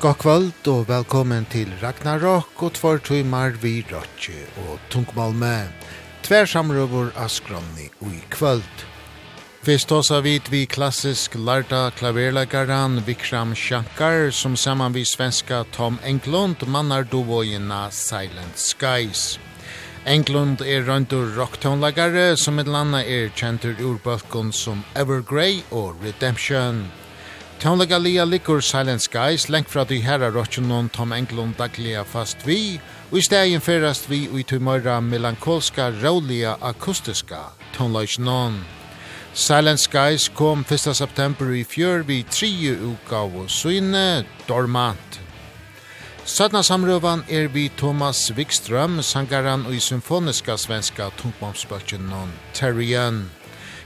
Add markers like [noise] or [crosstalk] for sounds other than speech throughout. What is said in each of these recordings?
God kvöld og velkommen til Ragnarok og tvar tøymar vi Rotje og Tungmalme. Tver samrøver av skronni og i kvöld. Fyrst tåsa av vi klassisk larta klaverlagaran Vikram Shankar som saman vi svenska Tom Englund mannar dovojina Silent Skies. Englund er røntur rocktonlagare som et landa er kjentur ur som Evergrey og Redemption. Tånlega lia likur Silent Skies lengt fra de herra rotjunon Tom Englund daglia fast vi og i stegin ferast vi ui i tumøyra melankolska, råliga, akustiska tonlajsnon. Silent Skies kom 1. september i fjör vi tre uka og syne dormant. Sødna samrøvan er vi Thomas Wikström, sangaran og i symfoniska svenska tungmomsbøtjenon Terrian.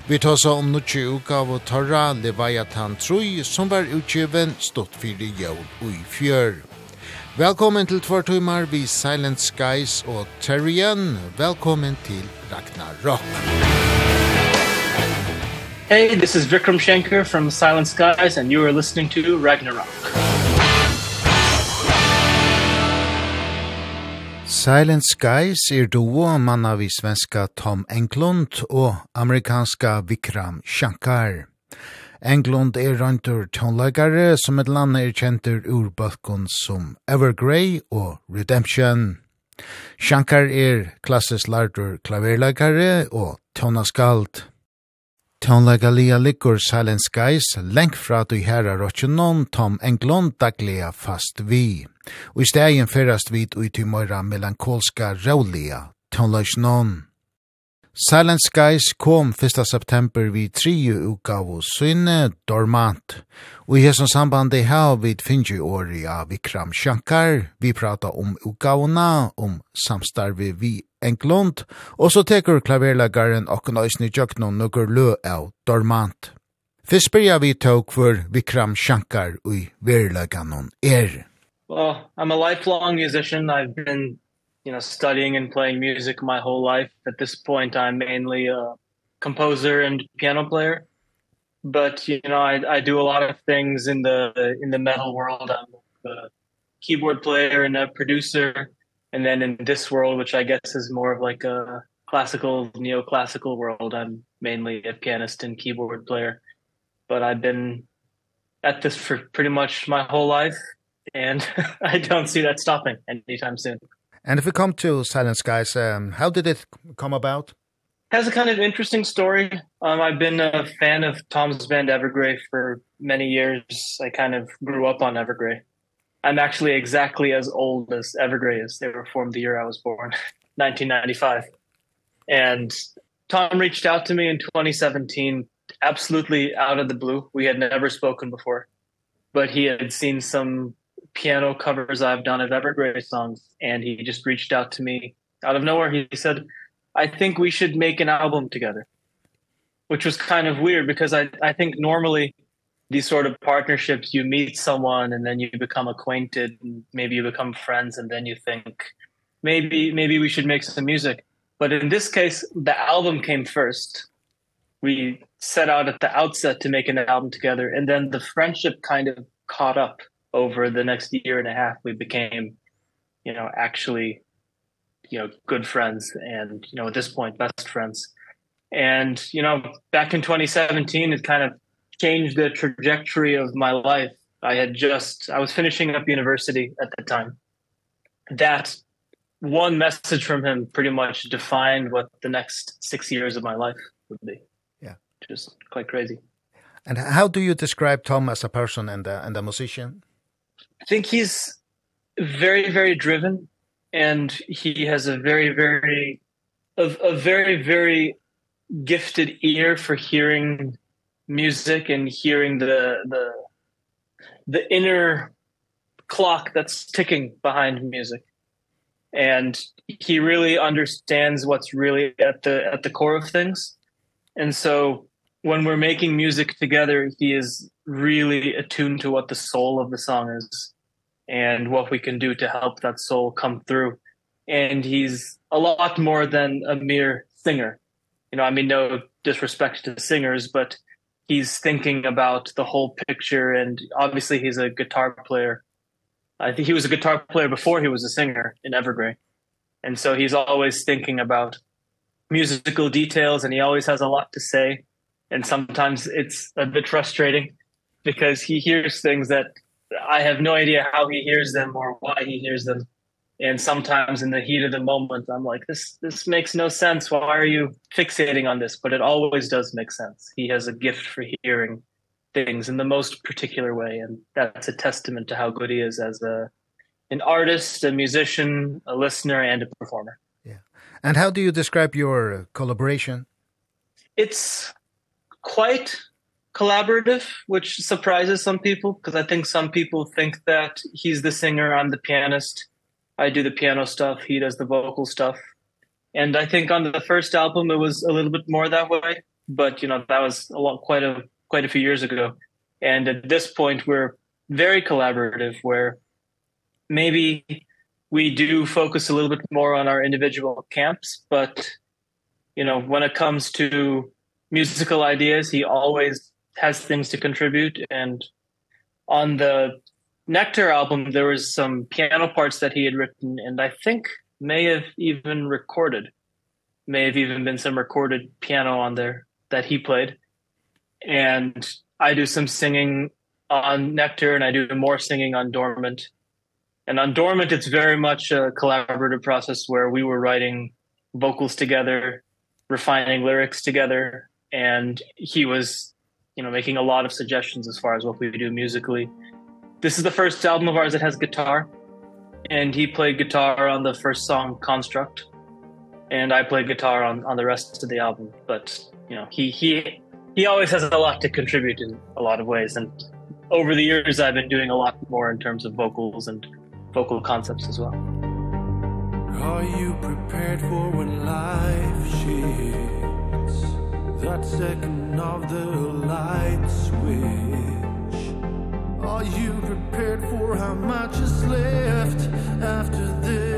Vi tar så om noe uka av å tørre Leviathan 3, som var utgiven stått fire jord og i fjør. Velkommen til tvartumar vi Silent Skies og Terrien. Velkommen til Ragnarok. Hey, this is Vikram Shankar from Silent Skies, and you are listening to Ragnarok. Ragnarok. Silent Skies er duo manna vi svenska Tom Englund og amerikanska Vikram Shankar. Englund er røyntur tonleikare som et land er kjentur ur bøtkun som Evergrey og Redemption. Shankar er klassisk lardur klaverleikare og tonaskald. Tonleikalia likur Silent Skies lengt fra du herra røtjenon Tom Englund daglia fast vi. Og i stegin fyrast vid og i tymøyra melankolska råliga tonløysnån. Silent Skies kom 1. september vid 3. utgav og synne dormant. Og i hesson sambandi her vid finnju åri av Vikram Shankar. Vi prata om utgavna, om samstarvi vi Englund, og så tekur klaverlagaren og nøysni jøknon nukkur lø av dormant. Fyrst byrja vi tåg for Vikram Shankar og i verilagan er. Well, I'm a lifelong musician. I've been, you know, studying and playing music my whole life. At this point, I'm mainly a composer and piano player. But, you know, I I do a lot of things in the in the metal world. I'm a keyboard player and a producer. And then in this world, which I guess is more of like a classical neoclassical world, I'm mainly a pianist and keyboard player. But I've been at this for pretty much my whole life and [laughs] I don't see that stopping anytime soon. And if we come to Silent Skies, um, how did it come about? Has a kind of interesting story. Um, I've been a fan of Tom's band Evergrey for many years. I kind of grew up on Evergrey. I'm actually exactly as old as Evergrey is. They were formed the year I was born, [laughs] 1995. And Tom reached out to me in 2017 absolutely out of the blue. We had never spoken before. But he had seen some piano covers I've done of Evergrey songs and he just reached out to me. Out of nowhere he said I think we should make an album together which was kind of weird because I I think normally these sort of partnerships you meet someone and then you become acquainted and maybe you become friends and then you think maybe maybe we should make some music. But in this case the album came first. We set out at the outset to make an album together and then the friendship kind of caught up over the next year and a half we became you know actually you know good friends and you know at this point best friends. And you know back in 2017 it kind of changed the trajectory of my life. I had just i was finishing up university at that time. That one message from him pretty much defined what the next 6 years of my life would be. Yeah. Just quite crazy. And how do you describe tom as a person and a, and a musician? I think he's very very driven and he has a very very a, a very very gifted ear for hearing music and hearing the the the inner clock that's ticking behind music. And he really understands what's really at the at the core of things. And so when we're making music together he is really attuned to what the soul of the song is and what we can do to help that soul come through. And he's a lot more than a mere singer. You know i mean no disrespect to singers but he's thinking about the whole picture and obviously he's a guitar player. I think he was a guitar player before he was a singer in evergrey. And so he's always thinking about musical details and he always has a lot to say. And sometimes it's a bit frustrating because he hears things that I have no idea how he hears them or why he hears them. And sometimes in the heat of the moment I'm like this this makes no sense why are you fixating on this but it always does make sense. He has a gift for hearing things in the most particular way and that's a testament to how good he is as a an artist, a musician, a listener and a performer. Yeah. And how do you describe your collaboration? It's quite collaborative which surprises some people because I think some people think that he's the singer I'm the pianist. I do the piano stuff he does the vocal stuff. And I think on the first album it was a little bit more that way but you know that was a lot quite a quite a few years ago. And at this point we're very collaborative where maybe we do focus a little bit more on our individual camps but you know when it comes to musical ideas he always has things to contribute and on the Nectar album there was some piano parts that he had written and I think may have even recorded may have even been some recorded piano on there that he played. And I do some singing on Nectar and I do more singing on Dormant. And on Dormant it's very much a collaborative process where we were writing vocals together refining lyrics together and he was you know making a lot of suggestions as far as what we do musically. This is the first album of ours that has guitar and he played guitar on the first song construct and i played guitar on on the rest of the album but you know he he he always has a lot to contribute in a lot of ways and over the years i've been doing a lot more in terms of vocals and vocal concepts as well. Are you prepared for when life shifts? that second of the light switch. Are you prepared for how much is left after this?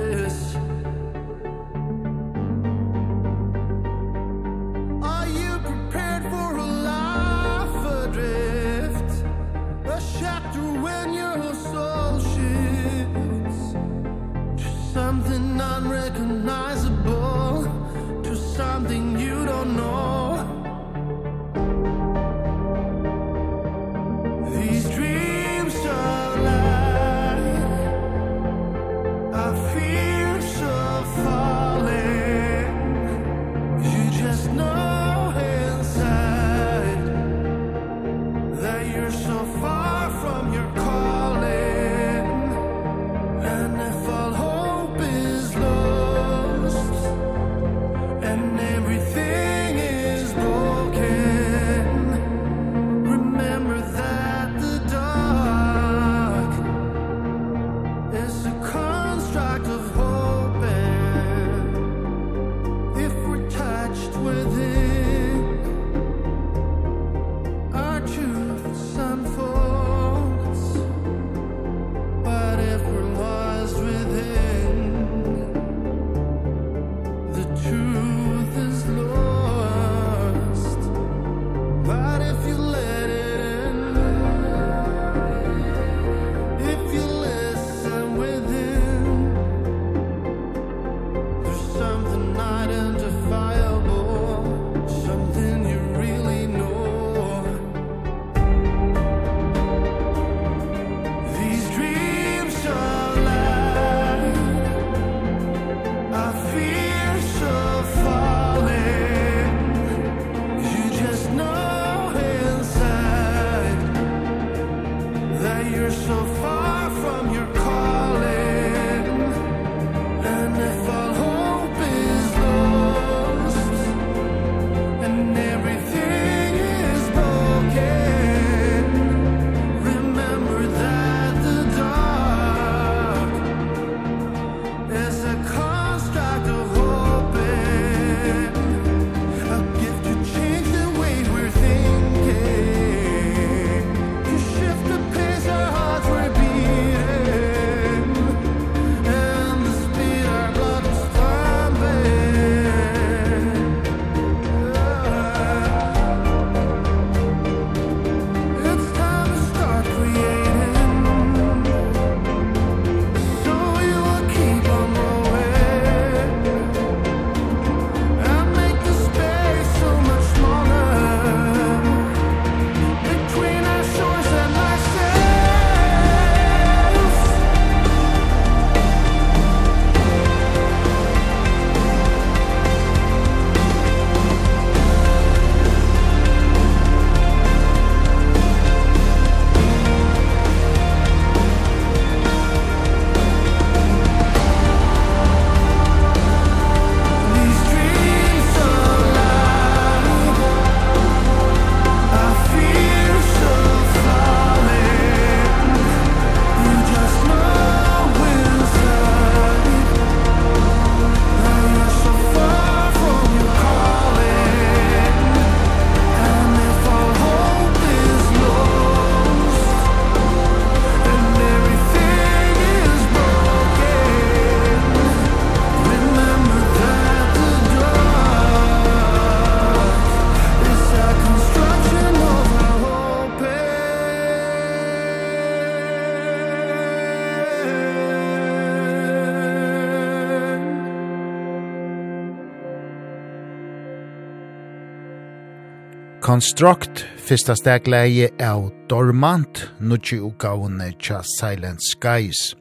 Construct, fyrsta stegleie av Dormant, nutje utgavene tja Silent Skies.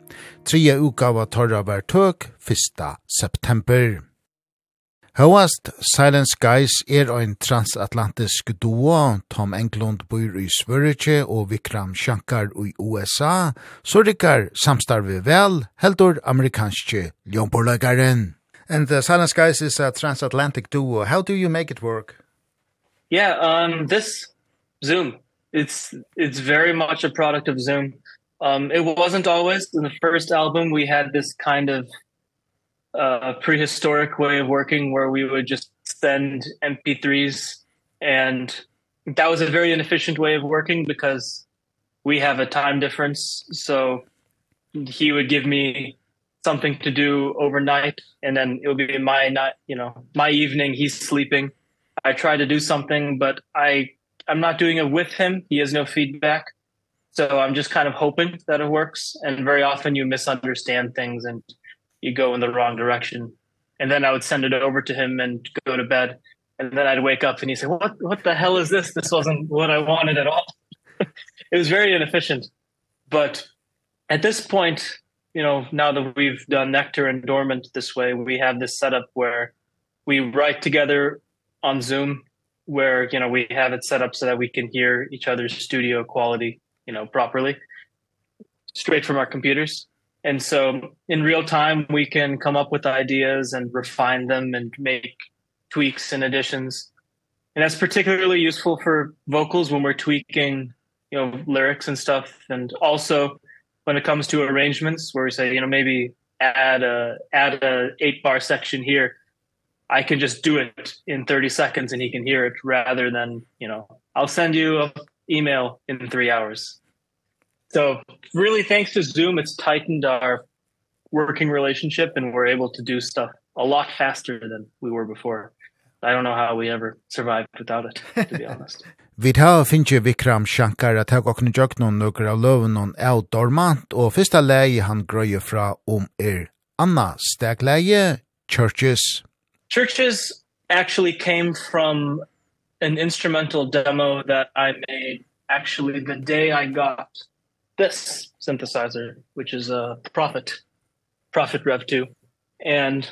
Tria utgava torra var tøk, fyrsta september. Høast Silent Skies er ein transatlantisk duo, Tom Englund bor i Svörje og Vikram Shankar i USA, så rikar samstarve vel, heldur amerikanske ljomborlagaren. And the Silent Skies is a transatlantic duo. How do you make it work? Yeah, um this Zoom. It's it's very much a product of Zoom. Um it wasn't always in the first album we had this kind of uh prehistoric way of working where we would just send MP3s and that was a very inefficient way of working because we have a time difference so he would give me something to do overnight and then it would be my night you know my evening he's sleeping I try to do something but I I'm not doing it with him. He has no feedback. So I'm just kind of hoping that it works and very often you misunderstand things and you go in the wrong direction. And then I would send it over to him and go to bed and then I'd wake up and he'd say, "What what the hell is this? This wasn't what I wanted at all." [laughs] it was very inefficient. But at this point, you know, now that we've done Nectar and Dormant this way, we have this setup where we write together on Zoom where you know we have it set up so that we can hear each other's studio quality you know properly straight from our computers. And so in real time we can come up with ideas and refine them and make tweaks and additions. And that's particularly useful for vocals when we're tweaking you know lyrics and stuff. And also when it comes to arrangements where we say you know maybe add a add a 8 bar section here I can just do it in 30 seconds and he can hear it rather than, you know, I'll send you an email in 3 hours. So really thanks to Zoom it's tightened our working relationship and we're able to do stuff a lot faster than we were before. I don't know how we ever survived without it to be [laughs] honest. Vi tar finnje Vikram Shankar at hag okne jøgnun nokre av løvnun av dormant, og fyrsta leie han grøye fra om er Anna stegleie, Churches churches actually came from an instrumental demo that I made actually the day I got this synthesizer which is a Prophet Prophet Rev 2 and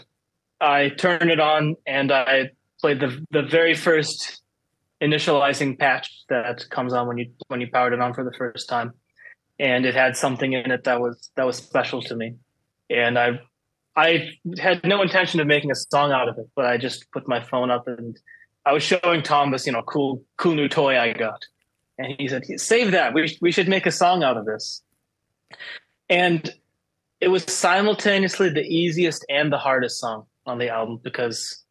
I turned it on and I played the the very first initializing patch that comes on when you when you powered it on for the first time. And it had something in it that was that was special to me. And I I had no intention of making a song out of it, but I just put my phone up and I was showing Tom this, you know, cool cool new toy I got. And he said, "Save that. We we should make a song out of this." And it was simultaneously the easiest and the hardest song on the album because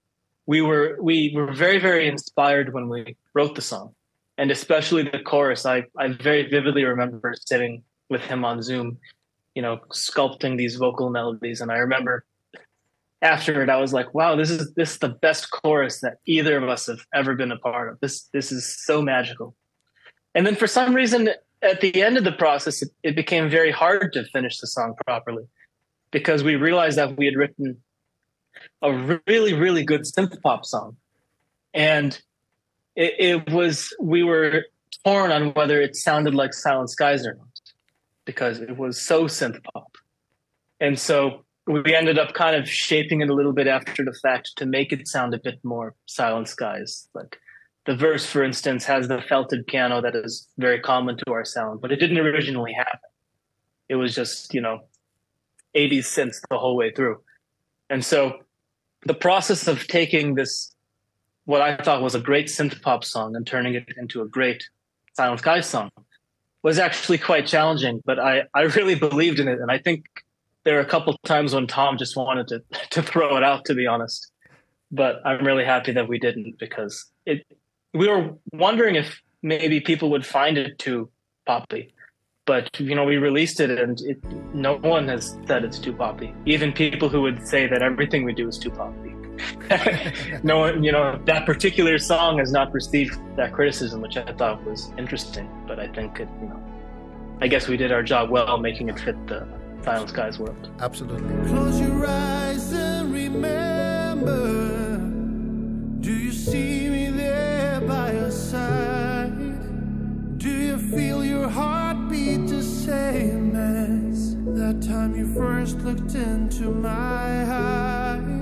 we were we were very very inspired when we wrote the song. And especially the chorus, I I very vividly remember sitting with him on Zoom you know sculpting these vocal melodies and I remember after it I was like wow this is this is the best chorus that either of us have ever been a part of. This this is so magical. And then for some reason at the end of the process it, it became very hard to finish the song properly because we realized that we had written a really really good synth pop song. And it it was we were torn on whether it sounded like Silent Skies or not because it was so synth pop. And so we ended up kind of shaping it a little bit after the fact to make it sound a bit more Silent Skies. Like the verse, for instance, has the felted piano that is very common to our sound, but it didn't originally have it. It was just, you know, 80s synths the whole way through. And so the process of taking this what I thought was a great synth pop song and turning it into a great Silent Skies song was actually quite challenging, but I I really believed in it and I think there are a couple times when Tom just wanted to [laughs] to throw it out to be honest. But I'm really happy that we didn't because it we were wondering if maybe people would find it too poppy. But you know, we released it and it no one has said it's too poppy. Even people who would say that everything we do is too poppy. [laughs] no you know that particular song has not received that criticism which I thought was interesting but I think it you know I guess we did our job well making it fit the Silent Skies world. Absolutely. Close your eyes and remember Do you see me there by your side? Do you feel your heart beat the same as That time you first looked into my eyes?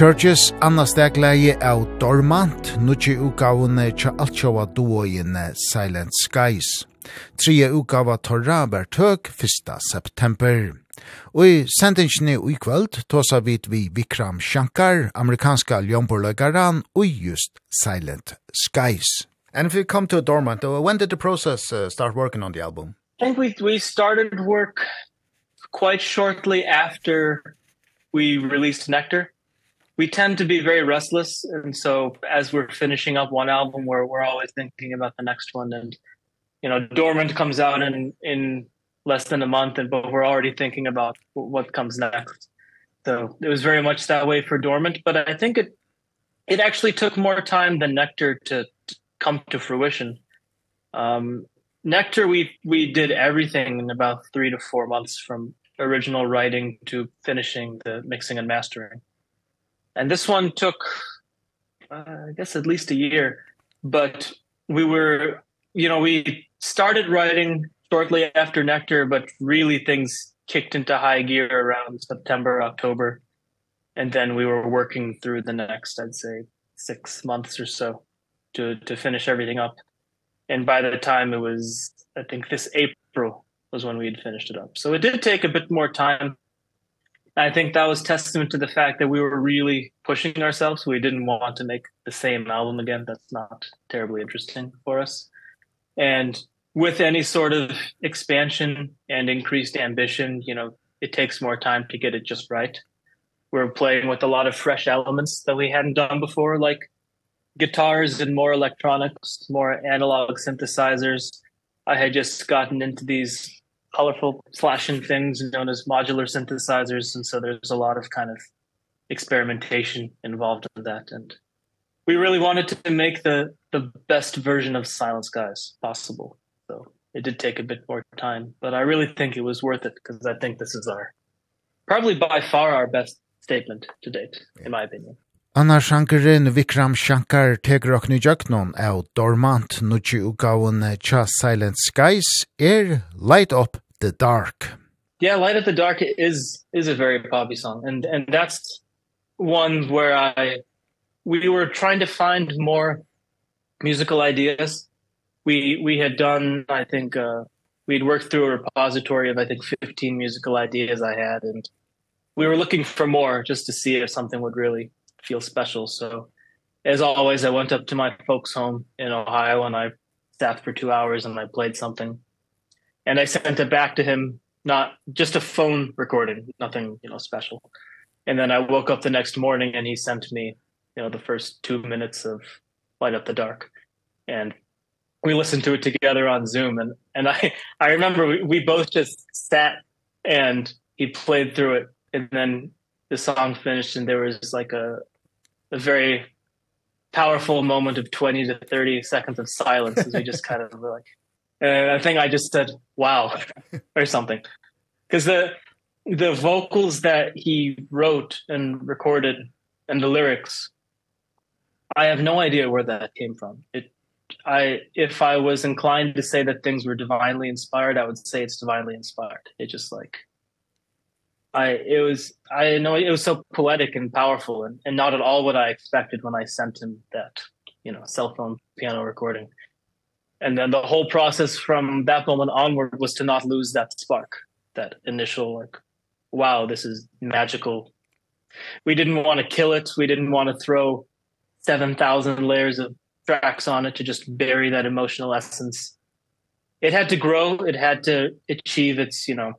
Churches Anna Stegleie av Dormant, nutje utgavene tja altsjåa duogjene Silent Skies. Tria utgava torra ber tøk 1. september. Og i sendingsene i kvöld tåsa vid vi Vikram Shankar, amerikanska ljomborløgaran, og just Silent Skies. And if you come to Dormant, when did the process uh, start working on the album? I think we we started work quite shortly after we released Nectar we tend to be very restless and so as we're finishing up one album we're we're always thinking about the next one and you know Dormant comes out in in less than a month and but we're already thinking about what comes next. So it was very much that way for Dormant but I think it it actually took more time than Nectar to, to come to fruition. Um Nectar we we did everything in about 3 to 4 months from original writing to finishing the mixing and mastering and this one took uh, I guess at least a year but we were you know we started writing shortly after Nectar but really things kicked into high gear around September October and then we were working through the next I'd say 6 months or so to to finish everything up. And by the time it was I think this April was when we had finished it up. So it did take a bit more time I think that was testament to the fact that we were really pushing ourselves. We didn't want to make the same album again. That's not terribly interesting for us. And with any sort of expansion and increased ambition, you know, it takes more time to get it just right. We're playing with a lot of fresh elements that we hadn't done before, like guitars and more electronics, more analog synthesizers. I had just gotten into these colorful flashing things known as modular synthesizers and so there's a lot of kind of experimentation involved in that. And we really wanted to make the the best version of Silent Skies possible. So it did take a bit more time but I really think it was worth it because I think this is our probably by far our best statement to date in my opinion. Anna Shankarin Vikram Shankar tegur okni jöknon av Dormant nutji ugaun Cha Silent Skies er Light Up the Dark. Yeah, Light Up the Dark is is a very poppy song and and that's one where I we were trying to find more musical ideas. We we had done I think uh we'd worked through a repository of I think 15 musical ideas I had and we were looking for more just to see if something would really feel special. So as always, I went up to my folks home in Ohio and I sat for two hours and I played something. And I sent it back to him, not just a phone recording, nothing, you know, special. And then I woke up the next morning and he sent me, you know, the first two minutes of Light Up the Dark. And we listened to it together on Zoom. And, and I, I remember we, we both just sat and he played through it. And then the song finished and there was like a, a very powerful moment of 20 to 30 seconds of silence as we just kind of like and I think I just said wow [laughs] or something. Cuz the the vocals that he wrote and recorded and the lyrics I have no idea where that came from. It I if I was inclined to say that things were divinely inspired I would say it's divinely inspired. It just like I it was I know it was so poetic and powerful and and not at all what I expected when I sent him that you know cell phone piano recording. And then the whole process from that moment onward was to not lose that spark that initial like wow this is magical. We didn't want to kill it. We didn't want to throw 7000 layers of tracks on it to just bury that emotional essence. It had to grow. It had to achieve its you know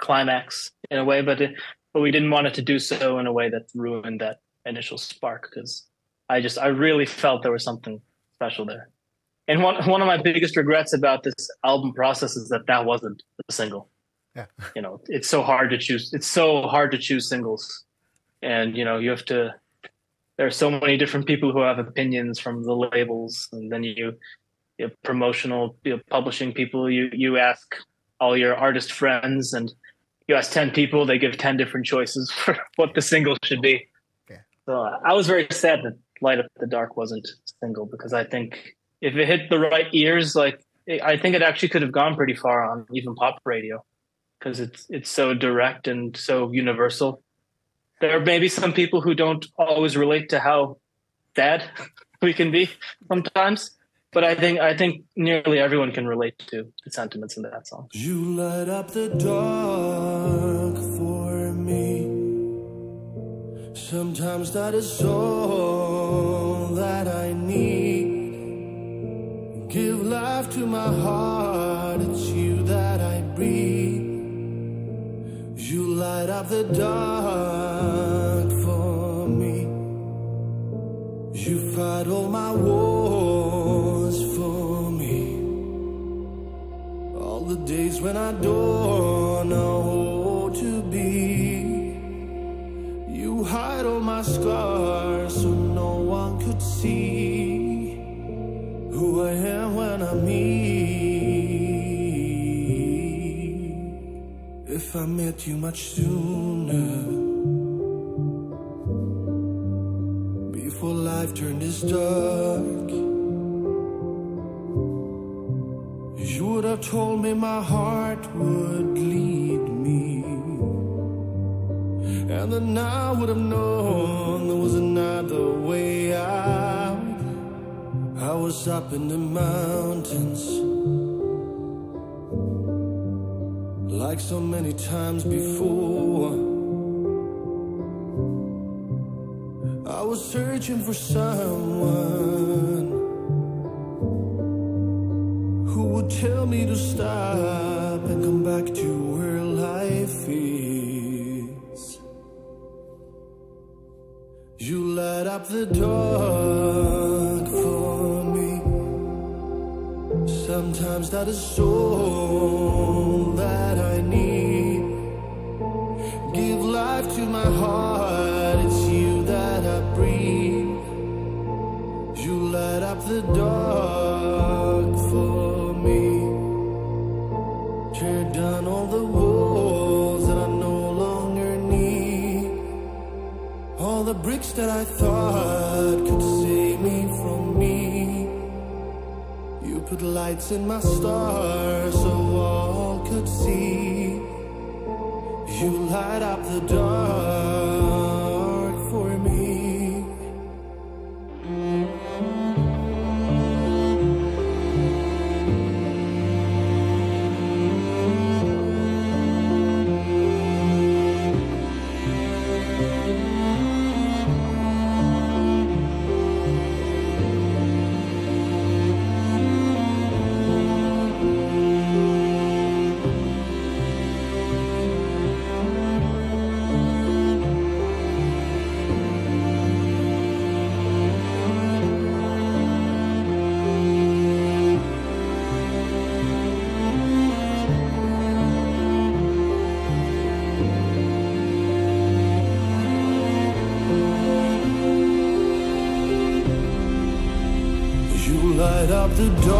climax in a way but it, but we didn't want it to do so in a way that ruined that initial spark cuz I just I really felt there was something special there. And one one of my biggest regrets about this album process is that that wasn't a single. Yeah. [laughs] you know, it's so hard to choose it's so hard to choose singles. And you know, you have to there are so many different people who have opinions from the labels and then you you promotional you know, publishing people you you ask all your artist friends and you ask 10 people they give 10 different choices [laughs] for what the single should be yeah. so uh, i was very sad that light up the dark wasn't single because i think if it hit the right ears like it, i think it actually could have gone pretty far on even pop radio because it's it's so direct and so universal there are maybe some people who don't always relate to how bad [laughs] we can be sometimes but I think I think nearly everyone can relate to the sentiments in that song. You light up the dark for me. Sometimes that is all that I need. Give life to my heart, it's you that I breathe. You light up the dark for me. You fight all my wars. days when I don't know to be. You hide all my scars so no one could see Who I am when I'm me If I met you much sooner Before life turned this dark you would have told me my heart would lead me. And then I would have known there was another way out. I was up in the mountains. Like so many times before. I was searching for someone. tell me to stop and come back to where life is. You light up the dark for me. Sometimes that is all that I need. Give life to my heart, it's you that I breathe. You light up the dark the bricks that I thought could save me from me. You put lights in my stars. the door.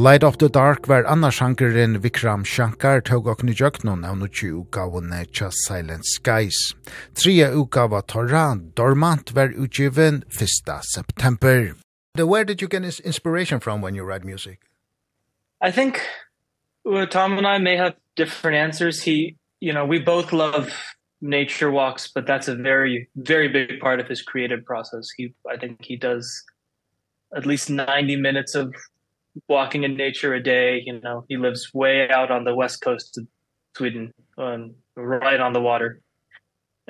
Light of the Dark var annars sjankeren Vikram Shankar tog og nu jöknon av nutje utgavene Tja Silent Skies. Tria utgava Torra Dormant var utgiven 1. september. So where did you get inspiration from when you write music? I think well, Tom and I may have different answers. He, you know, we both love nature walks, but that's a very very big part of his creative process. He I think he does at least 90 minutes of walking in nature a day you know he lives way out on the west coast of Sweden um right on the water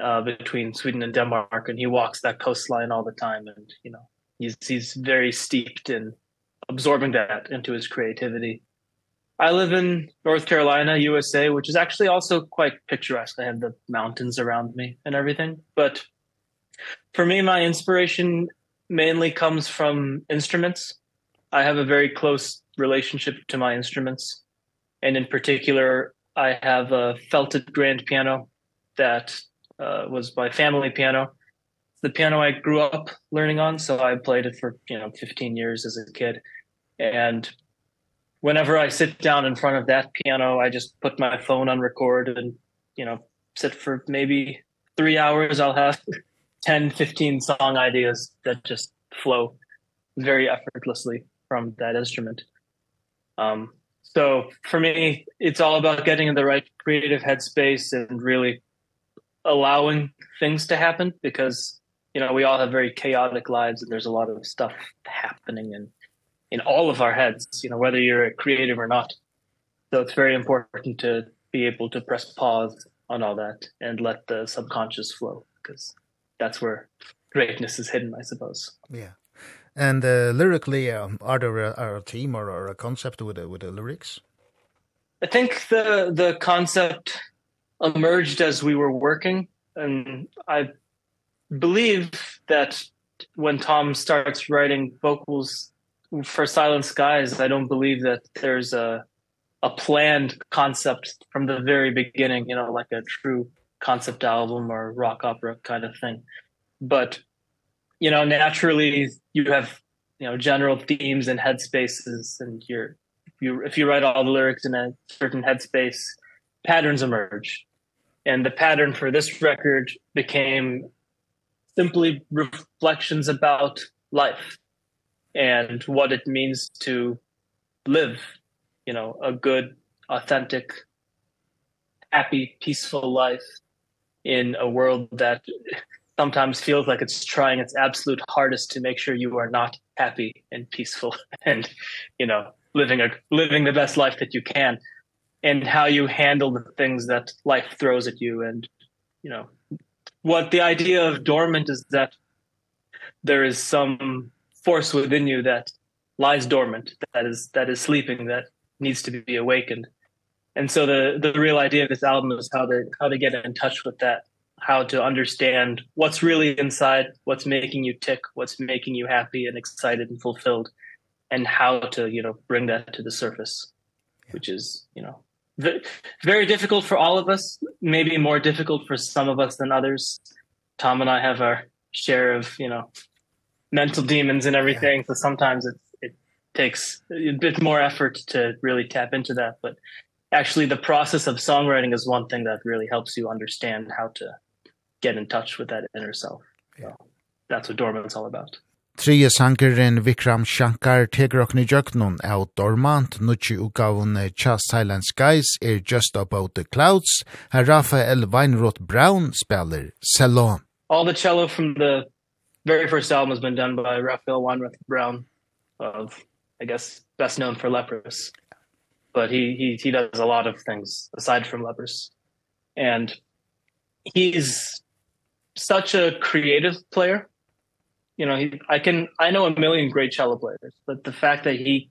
uh between Sweden and Denmark and he walks that coastline all the time and you know he's he's very steeped in absorbing that into his creativity I live in North Carolina, USA, which is actually also quite picturesque. I have the mountains around me and everything. But for me, my inspiration mainly comes from instruments. I have a very close relationship to my instruments. And in particular, I have a felted grand piano that uh was my family piano. It's the piano I grew up learning on, so I played it for, you know, 15 years as a kid. And whenever I sit down in front of that piano, I just put my phone on record and, you know, sit for maybe 3 hours. I'll have [laughs] 10, 15 song ideas that just flow very effortlessly from that instrument. Um so for me it's all about getting in the right creative headspace and really allowing things to happen because you know we all have very chaotic lives and there's a lot of stuff happening in in all of our heads you know whether you're a creative or not. So it's very important to be able to press pause on all that and let the subconscious flow because that's where greatness is hidden i suppose. Yeah. And uh, lyrically, um, are there a, are a theme or, or a concept with the, with the lyrics? I think the the concept emerged as we were working, and I believe that when Tom starts writing vocals for Silent Skies, I don't believe that there's a a planned concept from the very beginning, you know, like a true concept album or rock opera kind of thing. But you know naturally you have you know general themes and headspaces and you're you if you write all the lyrics in a certain headspace patterns emerge. And the pattern for this record became simply reflections about life and what it means to live you know a good authentic happy peaceful life in a world that sometimes feels like it's trying its absolute hardest to make sure you are not happy and peaceful [laughs] and you know living a living the best life that you can and how you handle the things that life throws at you and you know what the idea of dormant is that there is some force within you that lies dormant that is that is sleeping that needs to be awakened. And so the the real idea of this album is how to how to get in touch with that how to understand what's really inside, what's making you tick, what's making you happy and excited and fulfilled and how to, you know, bring that to the surface, yeah. which is, you know, very difficult for all of us, maybe more difficult for some of us than others. Tom and I have our share of, you know, mental demons and everything, yeah. so sometimes it it takes a bit more effort to really tap into that, but actually the process of songwriting is one thing that really helps you understand how to get in touch with that inner self. So that's what dormant's all about. Trie sangeren Vikram Shankar tegur okni jöknun av Dormant, nutsi ugavun Tja Silent Skies er Just About the Clouds, her Rafael Weinroth Brown spelar Cello. All the cello from the very first album has been done by Raphael Weinroth Brown of I guess best known for Leprous. But he he he does a lot of things aside from Leprous. And he's such a creative player. You know, he I can I know a million great cello players, but the fact that he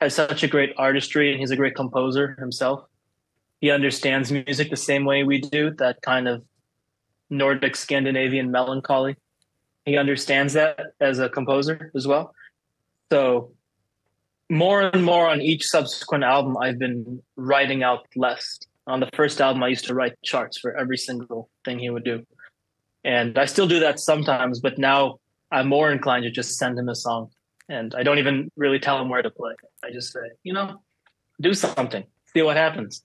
has such a great artistry and he's a great composer himself. He understands music the same way we do, that kind of Nordic Scandinavian melancholy. He understands that as a composer as well. So more and more on each subsequent album I've been writing out less. On the first album I used to write charts for every single thing he would do and I still do that sometimes but now I'm more inclined to just send him a song. And I don't even really tell him where to play. I just say you know do something. See what happens.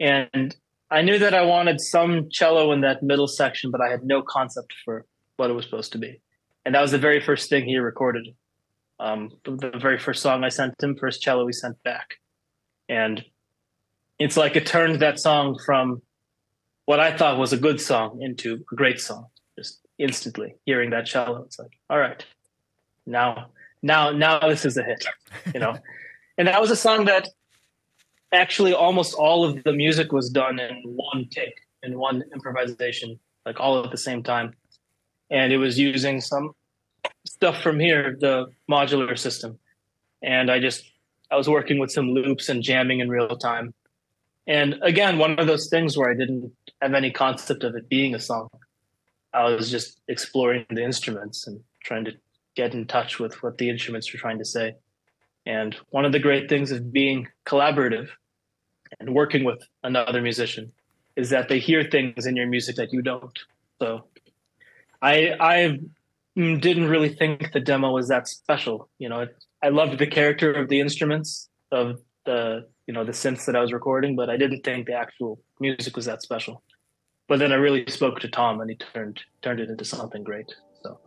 And I knew that I wanted some cello in that middle section but I had no concept for what it was supposed to be. And that was the very first thing he recorded. Um the very first song I sent him first cello we sent back. And it's like it turned that song from what I thought was a good song into a great song instantly hearing that cello it's like all right now now now this is a hit you know? [laughs] And that was a song that actually almost all of the music was done in one take in one improvisation like all at the same time. And it was using some stuff from here the modular system. And i just i was working with some loops and jamming in real time. And again one of those things where i didn't have any concept of it being a song. I was just exploring the instruments and trying to get in touch with what the instruments were trying to say. And one of the great things of being collaborative and working with another musician is that they hear things in your music that you don't. So I I didn't really think the demo was that special, you know. I loved the character of the instruments of the you know the synths that I was recording, but I didn't think the actual music was that special but then I really spoke to Tom and he turned turned it into something great. So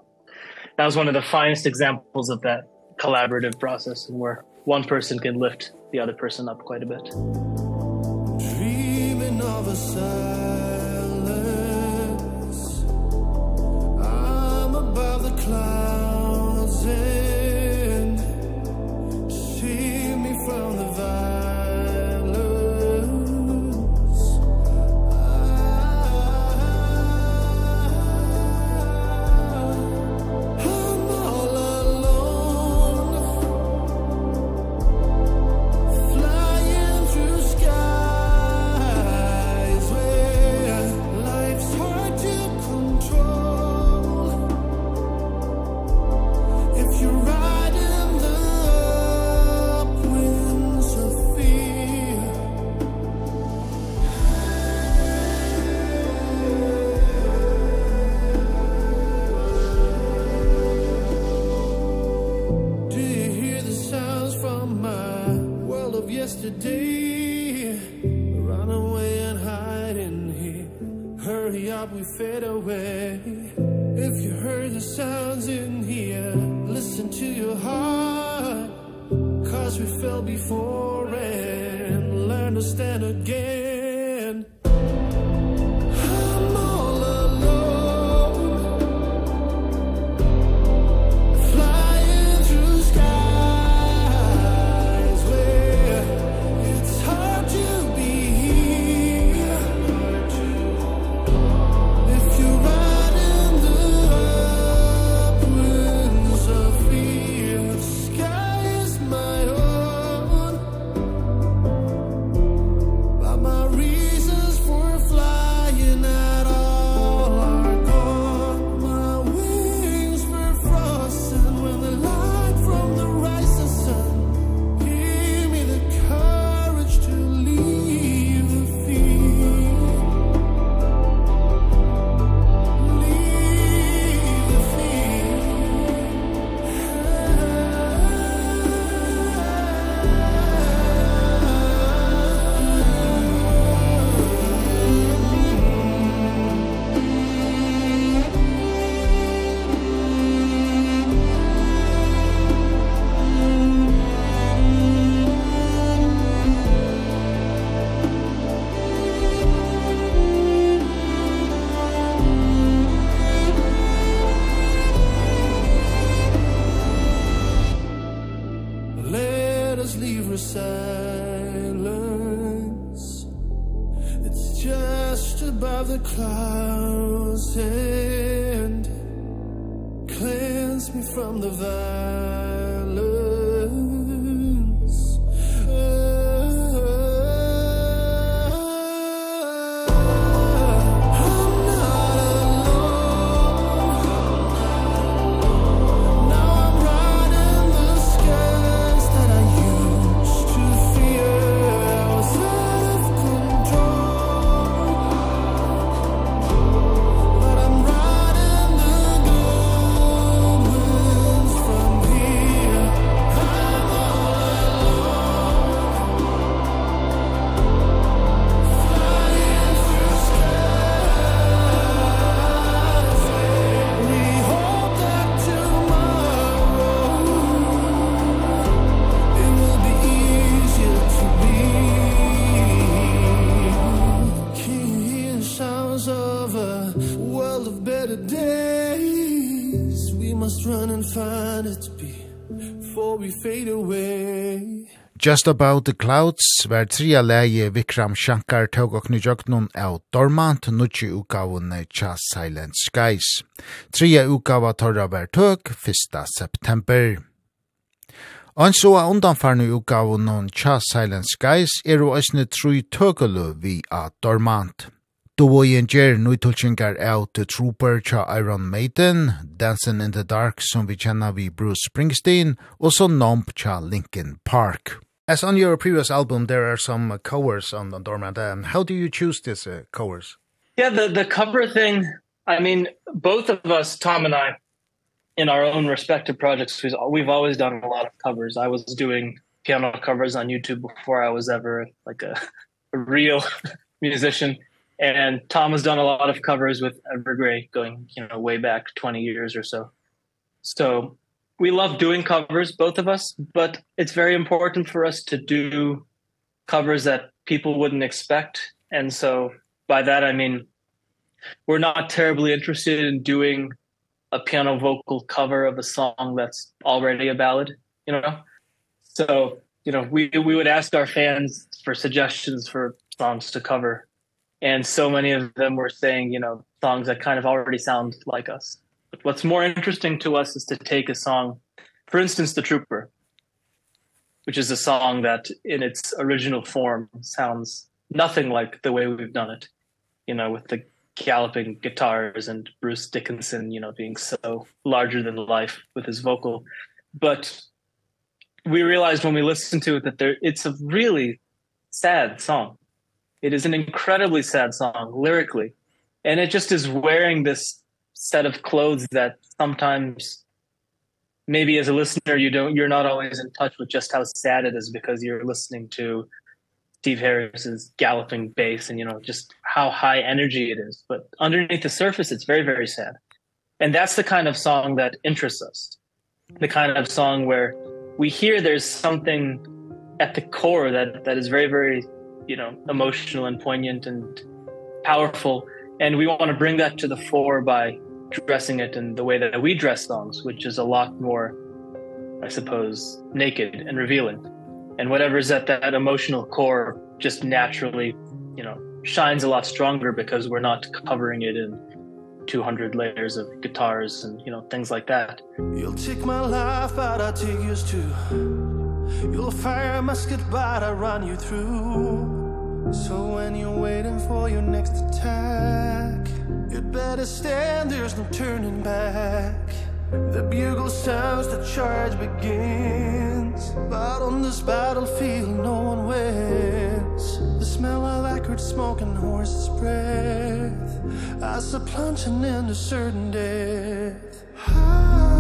that was one of the finest examples of that collaborative process and where one person can lift the other person up quite a bit. Dreaming of a sun Just About the Clouds var tria leie Vikram Shankar tog og knujøknun av Dormant nutje utgavene tja Silent Skies. Tria utgava torra var tøk 1. september. Og så av undanfarne utgavene tja Silent Skies er og æsne tru tøkulu vi av Dormant. Dovojen gjer nøytulkingar av The Trooper tja Iron Maiden, Dancing in the Dark som vi kjenner vi Bruce Springsteen, og så Nomp tja Linkin Park. As on your previous album, there are some uh, covers on the Dormant. Um, how do you choose these uh, covers? Yeah, the, the cover thing, I mean, both of us, Tom and I, in our own respective projects, we've, we've always done a lot of covers. I was doing piano covers on YouTube before I was ever like a, a real [laughs] musician. And Tom has done a lot of covers with Evergrey going, you know, way back 20 years or so. So we love doing covers both of us but it's very important for us to do covers that people wouldn't expect. And so by that i mean we're not terribly interested in doing a piano vocal cover of a song that's already a ballad you know? So you know we we would ask our fans for suggestions for songs to cover. And so many of them were saying you know songs that kind of already sound like us. But what's more interesting to us is to take a song, for instance, The Trooper, which is a song that in its original form sounds nothing like the way we've done it, you know, with the galloping guitars and Bruce Dickinson, you know, being so larger than life with his vocal. But we realized when we listened to it that there it's a really sad song. It is an incredibly sad song lyrically. And it just is wearing this set of clothes that sometimes maybe as a listener you don't you're not always in touch with just how sad it is because you're listening to Steve Harris's galloping bass and you know just how high energy it is. But underneath the surface it's very very sad. And that's the kind of song that interests us. The kind of song where we hear there's something at the core that that is very very you know emotional and poignant and powerful. And we want to bring that to the fore by dressing it in the way that we dress songs, which is a lot more, I suppose, naked and revealing. And whatever is at that emotional core just naturally, you know, shines a lot stronger because we're not covering it in 200 layers of guitars and you know things like that. You'll take my life but I take yours too. You'll fire a musket but I run you through. So when you're waiting for your next attack You'd better stand, there's no turning back. The bugle sounds, the charge begins. But on this battlefield, no one wins. The smell of acrid smoke and horse's breath. As a plunging into certain death. High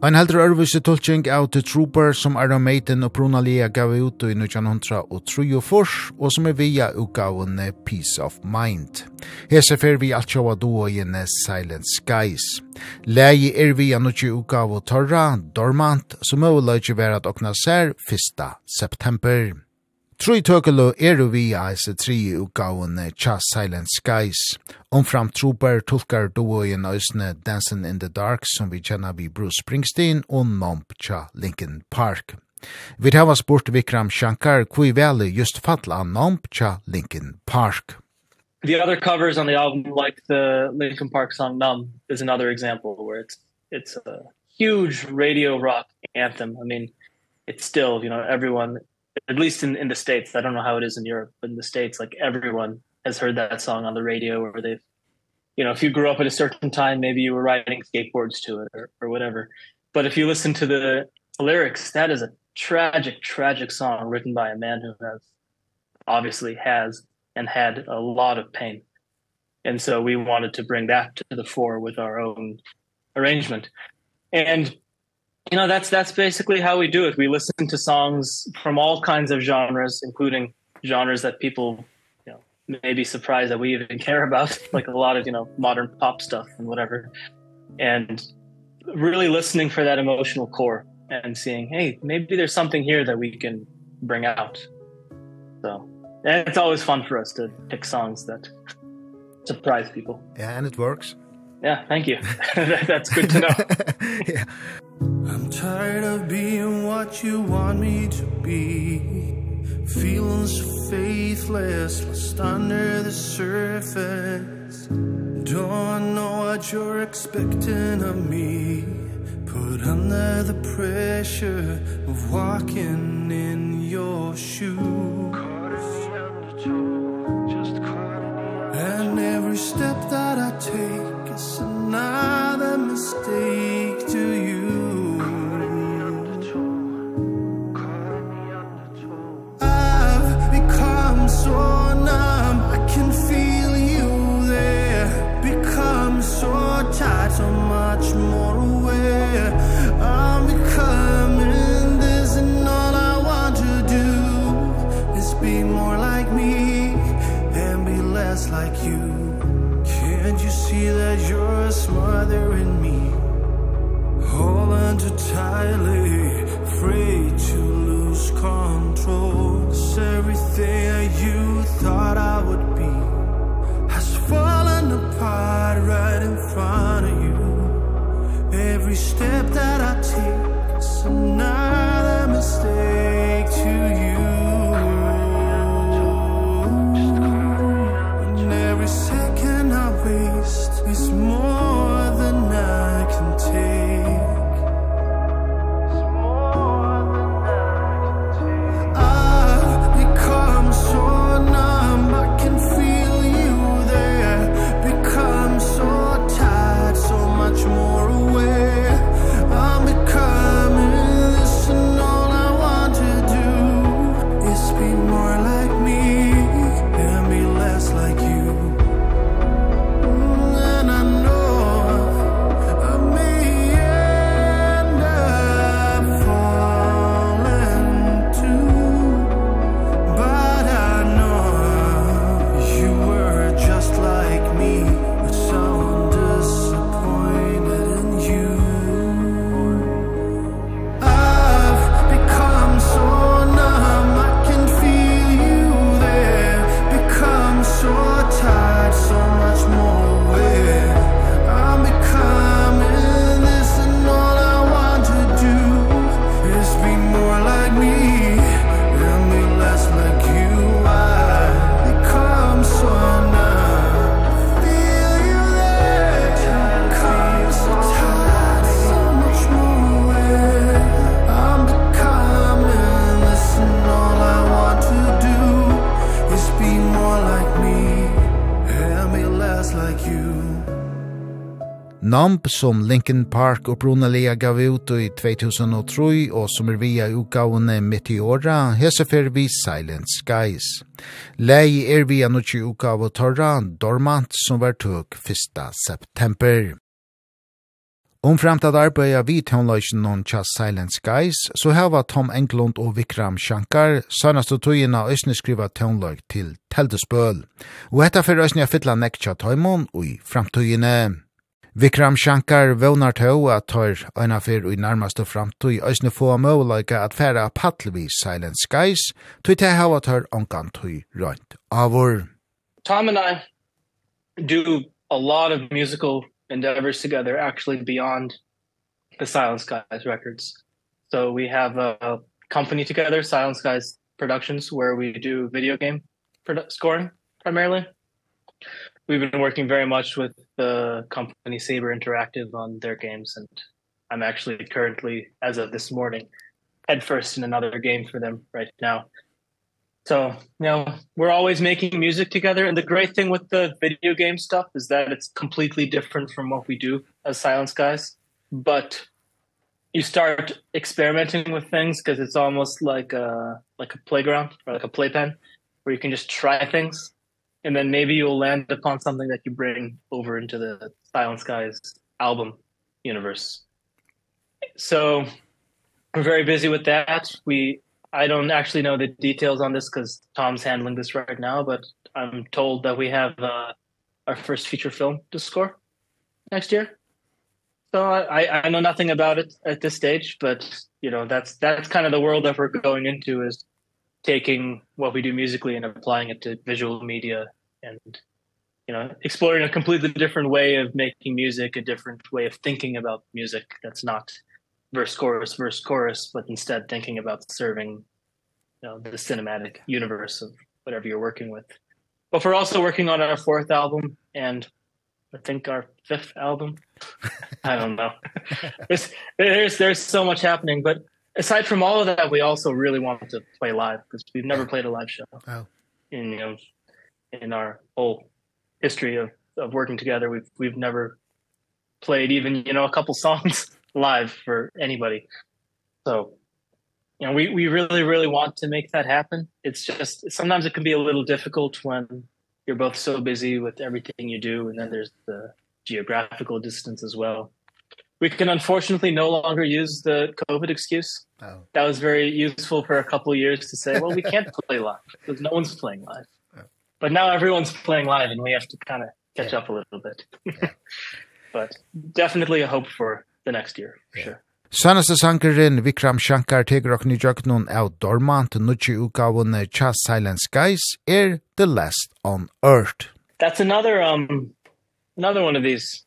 Ein heldur örvise tolking av The Trooper som Iron Maiden og Bruna Lea gav ut i 1903 og som er via utgavene Peace of Mind. Hese fer vi alt sjåa duo i en Silent Skies. Lægi er via nukki utgav og Torra, Dormant, som er ulike vera at okna ser 1. september. Troi tøkelo eru vi eis tri utgavene Tja Silent Skies. Omfram trooper tolkar duo i nøysne Dancing in the Dark som vi kjenner vi Bruce Springsteen og Nomp Tja Linkin Park. Vi tar spurt Vikram Shankar kui veli just fatla Nomp Tja Linkin Park. The other covers on the album like the Linkin Park song Numb is another example where it's it's a huge radio rock anthem. I mean, it's still, you know, everyone at least in in the states. I don't know how it is in europe but in the states like everyone has heard that song on the radio or they've you know if you grew up at a certain time maybe you were riding skateboards to it or or whatever. But if you listen to the lyrics that is a tragic tragic song written by a man who has obviously has and had a lot of pain. And so we wanted to bring that to the fore with our own arrangement. And you know that's that's basically how we do it. We listen to songs from all kinds of genres including genres that people you know may be surprised that we even [laughs] care about like a lot of you know modern pop stuff and whatever. And really listening for that emotional core and seeing hey maybe there's something here that we can bring out. So and it's always fun for us to pick songs that surprise people. Yeah and it works. Yeah thank you. [laughs] That's good to know. [laughs] Yeah. I'm tired of being what you want me to be. Feeling so faithless, lost under the surface. Don't know what you're expecting of me. Put under the pressure of walking in your shoes. And every step that I take is another mistake. so numb I can feel you there. Become so tired so much more aware. I'm becoming this and all I want to do. Is be more like me and be less like you. Can't you see that you're smothering me? All unto tightly free. there you thought I would be Has fallen apart right in front of you. Every step that I som Linkin Park upprunaliga gav ut i 2003 og som er via utgavene Meteora, hesefer vi Silent Skies. Lei er via nutje utgave Torra, Dormant, som var tøk 1. september. Om framtid arbeida vi tånløysen non tja Silent Skies, så heva Tom Englund og Vikram Shankar, sønast og tøyina òsne skriva tånløy til Teldespøl. Og etta fyrir òsne jeg fytla nekk tja tøymon og i framtøyene. Vikram Shankar vånar tå at tar øyna fyr i nærmaste framtøy øysne få møvleika at færa paddlevis Silent Skies, tøy til hava tar ongan tøy rønt avur. Tom and I do a lot of musical endeavors together actually beyond the Silent Skies records. So we have a company together, Silent Skies Productions, where we do video game scoring primarily. We've been working very much with the company Saber Interactive on their games and I'm actually currently as of this morning head first in another game for them right now. So, you know, we're always making music together and the great thing with the video game stuff is that it's completely different from what we do as Silence Guys, but you start experimenting with things because it's almost like a like a playground or like a playpen where you can just try things and then maybe you'll land upon something that you bring over into the Silent Skies album universe. So we're very busy with that. We I don't actually know the details on this cuz Tom's handling this right now, but I'm told that we have uh our first feature film to score next year. So I I know nothing about it at this stage, but you know, that's that's kind of the world that we're going into is taking what we do musically and applying it to visual media and you know exploring a completely different way of making music a different way of thinking about music that's not verse chorus verse chorus but instead thinking about serving you know the cinematic universe of whatever you're working with. But we're also working on our fourth album and I think our fifth album? I don't know. [laughs] There's there's there's so much happening but aside from all of that, we also really wanted to play live because we've never played a live show. Oh. In you know, in our whole history of of working together, we've we've never played even you know a couple [laughs] songs live for anybody. So you know, we we really really want to make that happen. It's just sometimes it can be a little difficult when you're both so busy with everything you do and then there's the geographical distance as well we can unfortunately no longer use the covid excuse oh. that was very useful for a couple of years to say well we can't [laughs] play live because no one's playing live oh. but now everyone's playing live and we have to kind of catch yeah. up a little bit yeah. [laughs] but definitely a hope for the next year for yeah. sure Sannaste sankerin Vikram Shankar tegur okni jöknun av Dormant nutji utgavun Cha Silent Skies er The Last on Earth. That's another um another one of these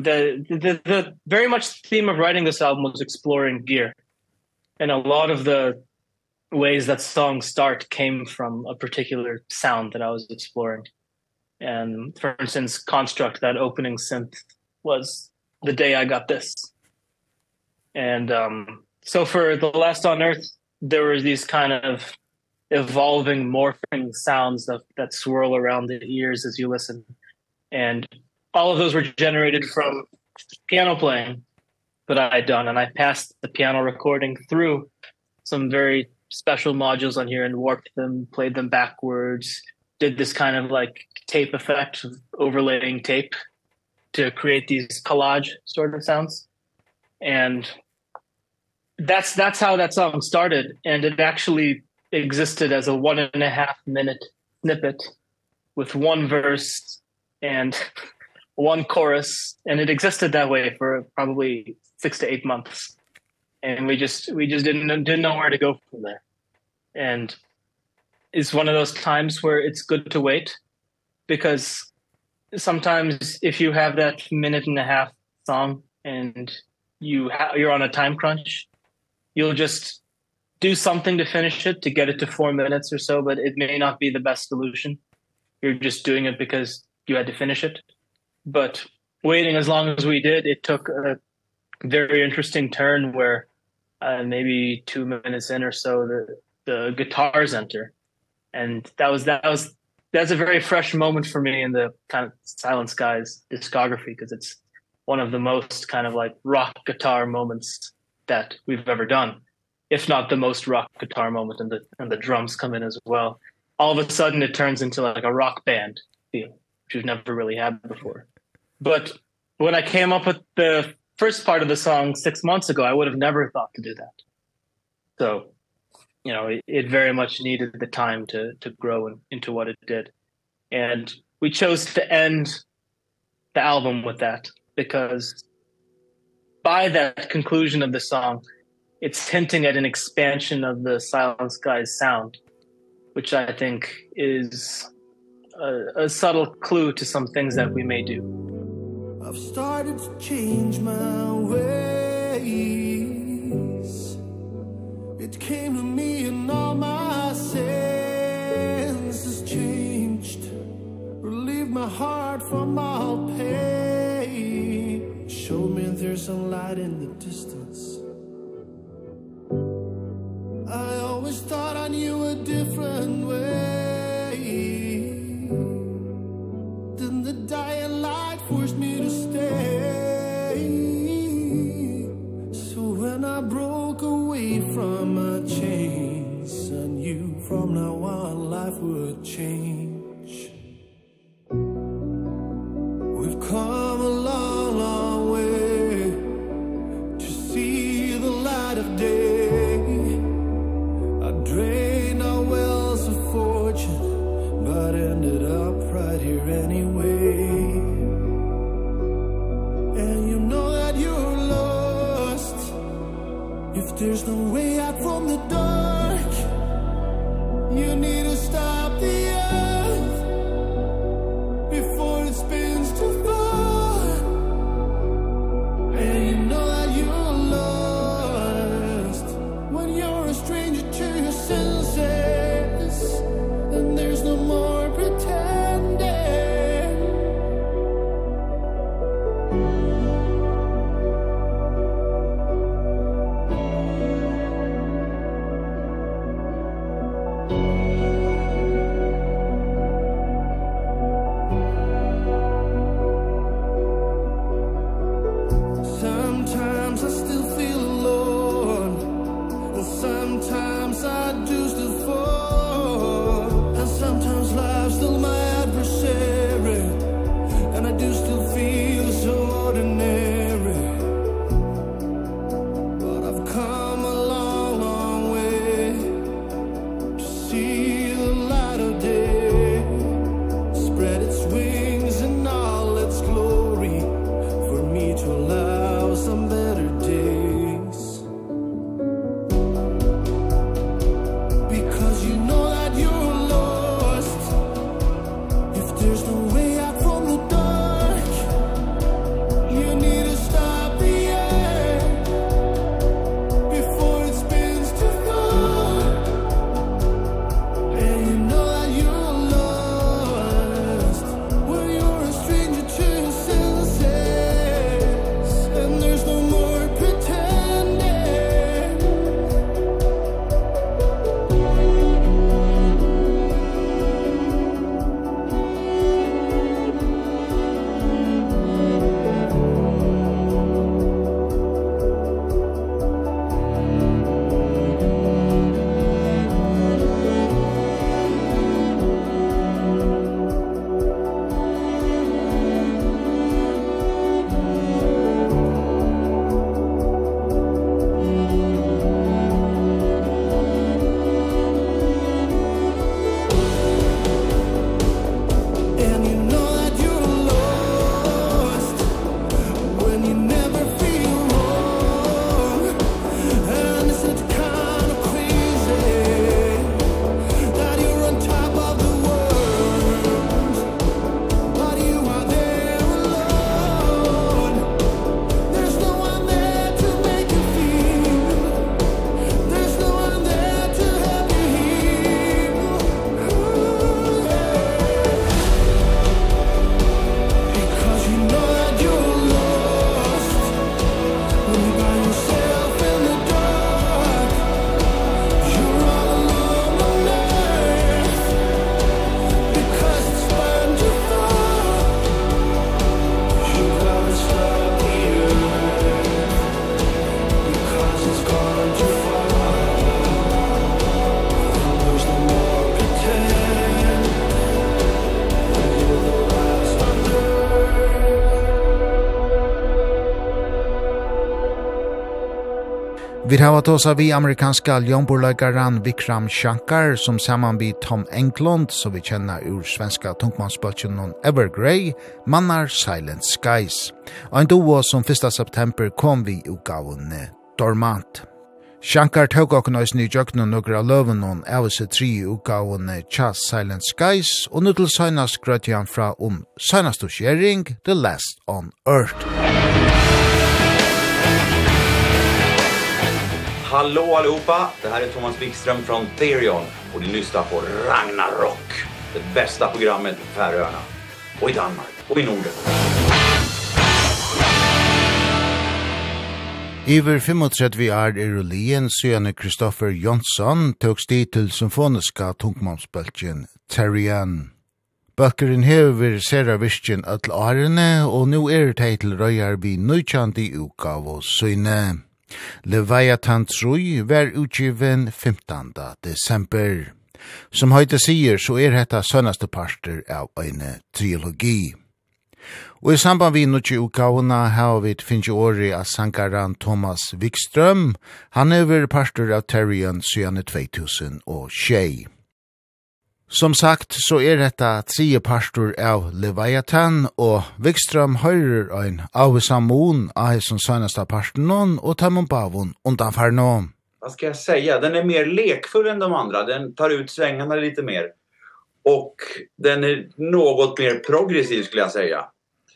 the, the the very much theme of writing this album was exploring gear. And a lot of the ways that songs start came from a particular sound that I was exploring. And for instance construct that opening synth was the day I got this. And um so for the last on earth there were these kind of evolving morphing sounds that that swirl around the ears as you listen. And all of those were generated from piano playing that I had done and I passed the piano recording through some very special modules on here and warped them played them backwards did this kind of like tape effect overlaying tape to create these collage sort of sounds. And that's that's how that song started and it actually existed as a one and a half minute snippet with one verse and [laughs] one chorus and it existed that way for probably 6 to 8 months. And we just we just didn't didn't know where to go from there. And it's one of those times where it's good to wait because sometimes if you have that minute and a half song and you you're on a time crunch you'll just do something to finish it to get it to 4 minutes or so but it may not be the best solution. You're just doing it because you had to finish it but waiting as long as we did it took a very interesting turn where uh, maybe 2 minutes in or so the the guitars enter. And that was that was that's a very fresh moment for me in the kind of Silent Skies discography because it's one of the most kind of like rock guitar moments that we've ever done if not the most rock guitar moment and the and the drums come in as well. All of a sudden it turns into like a rock band feel which we've never really had before. But when I came up with the first part of the song 6 months ago, I would have never thought to do that. So, you know, it, it very much needed the time to to grow in, into what it did. And we chose to end the album with that because by that conclusion of the song, it's hinting at an expansion of the Silent Skies sound, which I think is a, a subtle clue to some things that we may do. I've started to change my ways. It came to me and all my senses changed. Relieved my heart from all pain. Showed me there's a light in the distance. Vi har hatt oss av vi amerikanska ljomborlögaran Vikram Shankar som saman vi Tom Englund som vi kjenner ur svenska tungmansbøtjen non Evergrey, mannar Silent Skies. Og en doa som 1. september kom vi utgavene Dormant. Shankar tog okken oss ny jøkken og nøkker av løven og av seg tri utgavene Chas Silent Skies og nu til søgnast grøtjan fra om søgnast og The Last on Earth. Hallå allihopa! Det här är Thomas Wikström från Therion och ni lyssnar på Ragnarok. Det bästa programmet på Färöarna och i Danmark och i Norden. Iver 35 år er ulien søgjane Kristoffer Jonsson tøk sti til symfoniska tungmomsbølgen Terrian. Bøkkeren hever sera virkjen öll årene, og nu er det til røyarbi nøytjandi uka av oss søgne. Leviathan 3 var utgiven 15. desember. Som høyte sier, så er dette sønnaste parter av en trilogi. Og i samband vi nokje ukavna har vi finnje åri av sankaran Thomas Wikström. Han er parter av Terrien siden 2000 og. Som sagt, så er dette tre pastor av Leviathan, og Vikstrøm høyrer ein av Samon av som søneste parten noen, og Tammon Bavon undanför noen. Vad ska jag säga? Den är mer lekfull än de andra. Den tar ut svängarna lite mer. Och den är något mer progressiv skulle jag säga.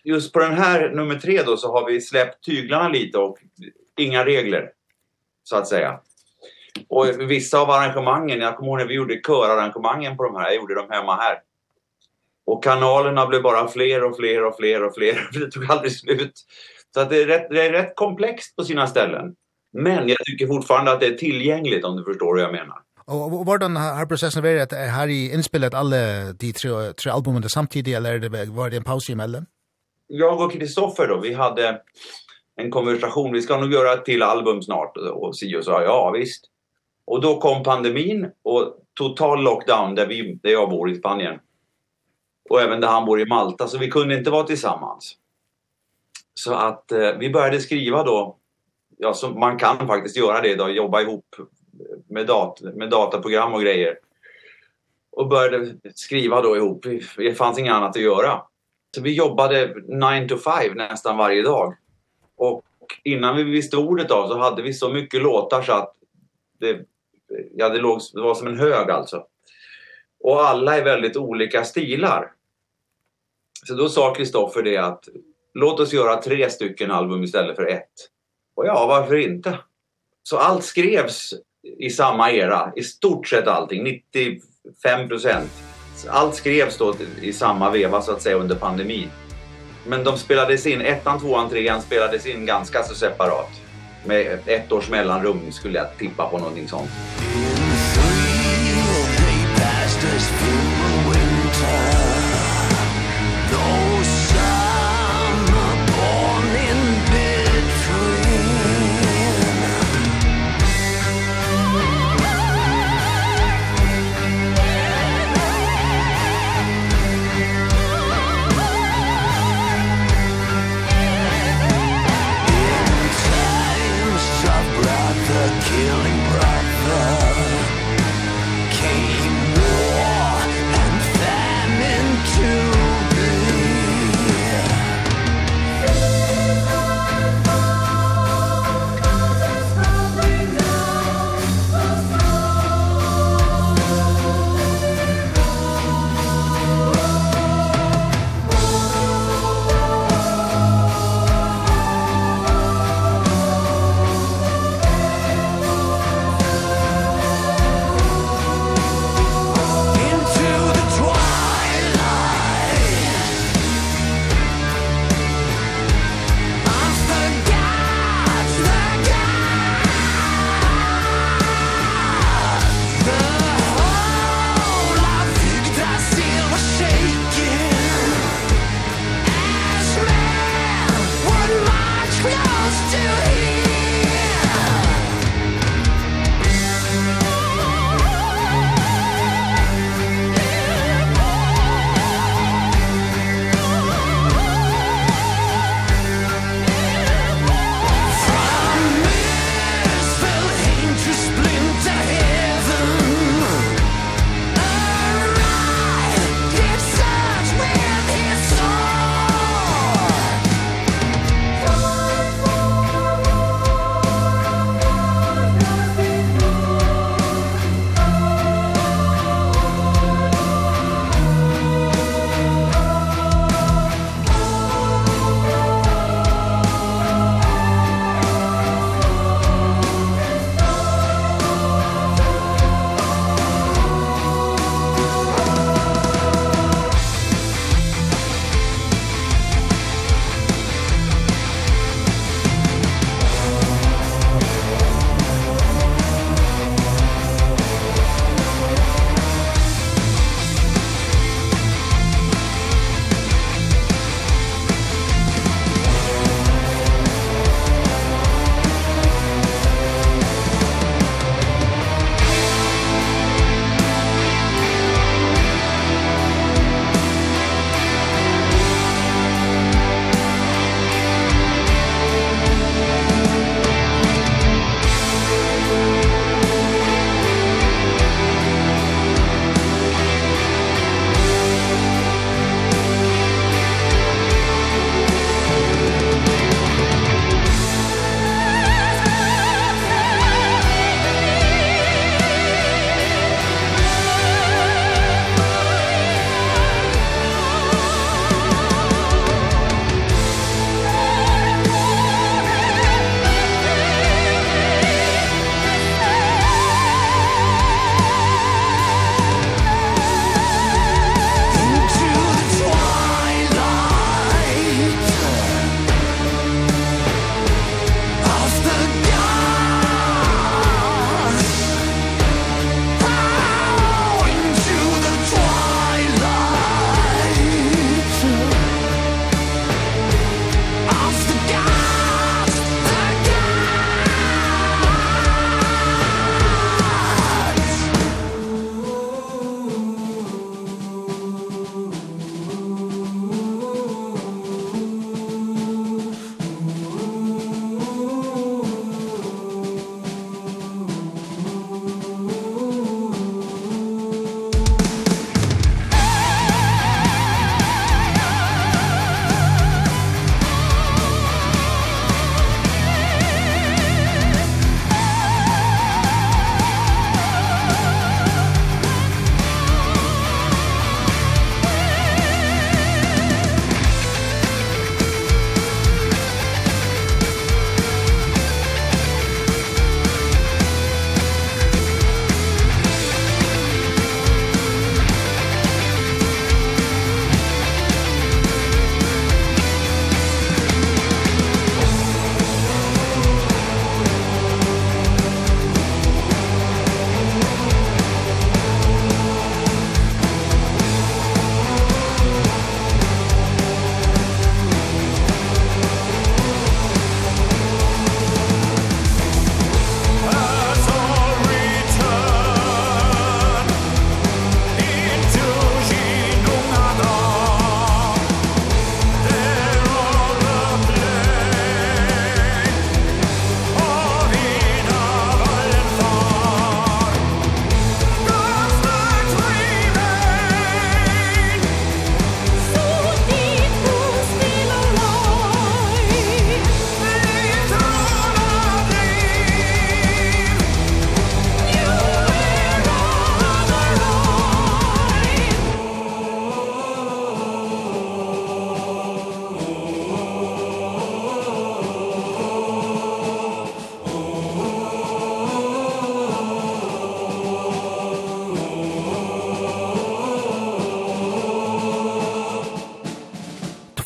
Just på den här nummer tre då så har vi släppt tyglarna lite och inga regler så att säga. Och vissa av arrangemangen, jag kommer ihåg när vi gjorde körarrangemangen på de här, jag gjorde dem hemma här. Och kanalerna blev bara fler och fler och fler och fler. [laughs] Det tog aldrig slut. Så att det är rätt det är rätt komplext på sina ställen. Men jag tycker fortfarande att det är tillgängligt om du förstår vad jag menar. Och vad den här processen var att här i inspelet alla de tre tre albumen samtidigt eller det var det en paus emellan? Jag och Kristoffer då, vi hade en konversation. Vi ska nog göra ett till album snart och si och så ja visst. Och då kom pandemin och total lockdown där vi där jag bor i Spanien. Och även där han bor i Malta så vi kunde inte vara tillsammans. Så att eh, vi började skriva då ja så man kan faktiskt göra det då jobba ihop med dat med dataprogram och grejer. Och började skriva då ihop. Det fanns inget annat att göra. Så vi jobbade 9 to 5 nästan varje dag. Och innan vi visste ordet av så hade vi så mycket låtar så att det ja det låg det var som en hög alltså. Och alla är väldigt olika stilar. Så då sa Kristoffer det att låt oss göra tre stycken album istället för ett. Och ja, varför inte? Så allt skrevs i samma era, i stort sett allting, 95 Allt skrevs då i samma veva så att säga under pandemin. Men de spelades in, ettan, tvåan, trean spelades in ganska så separat med ett års mellanrum skulle jag tippa på någonting sånt. In the free, they passed us through.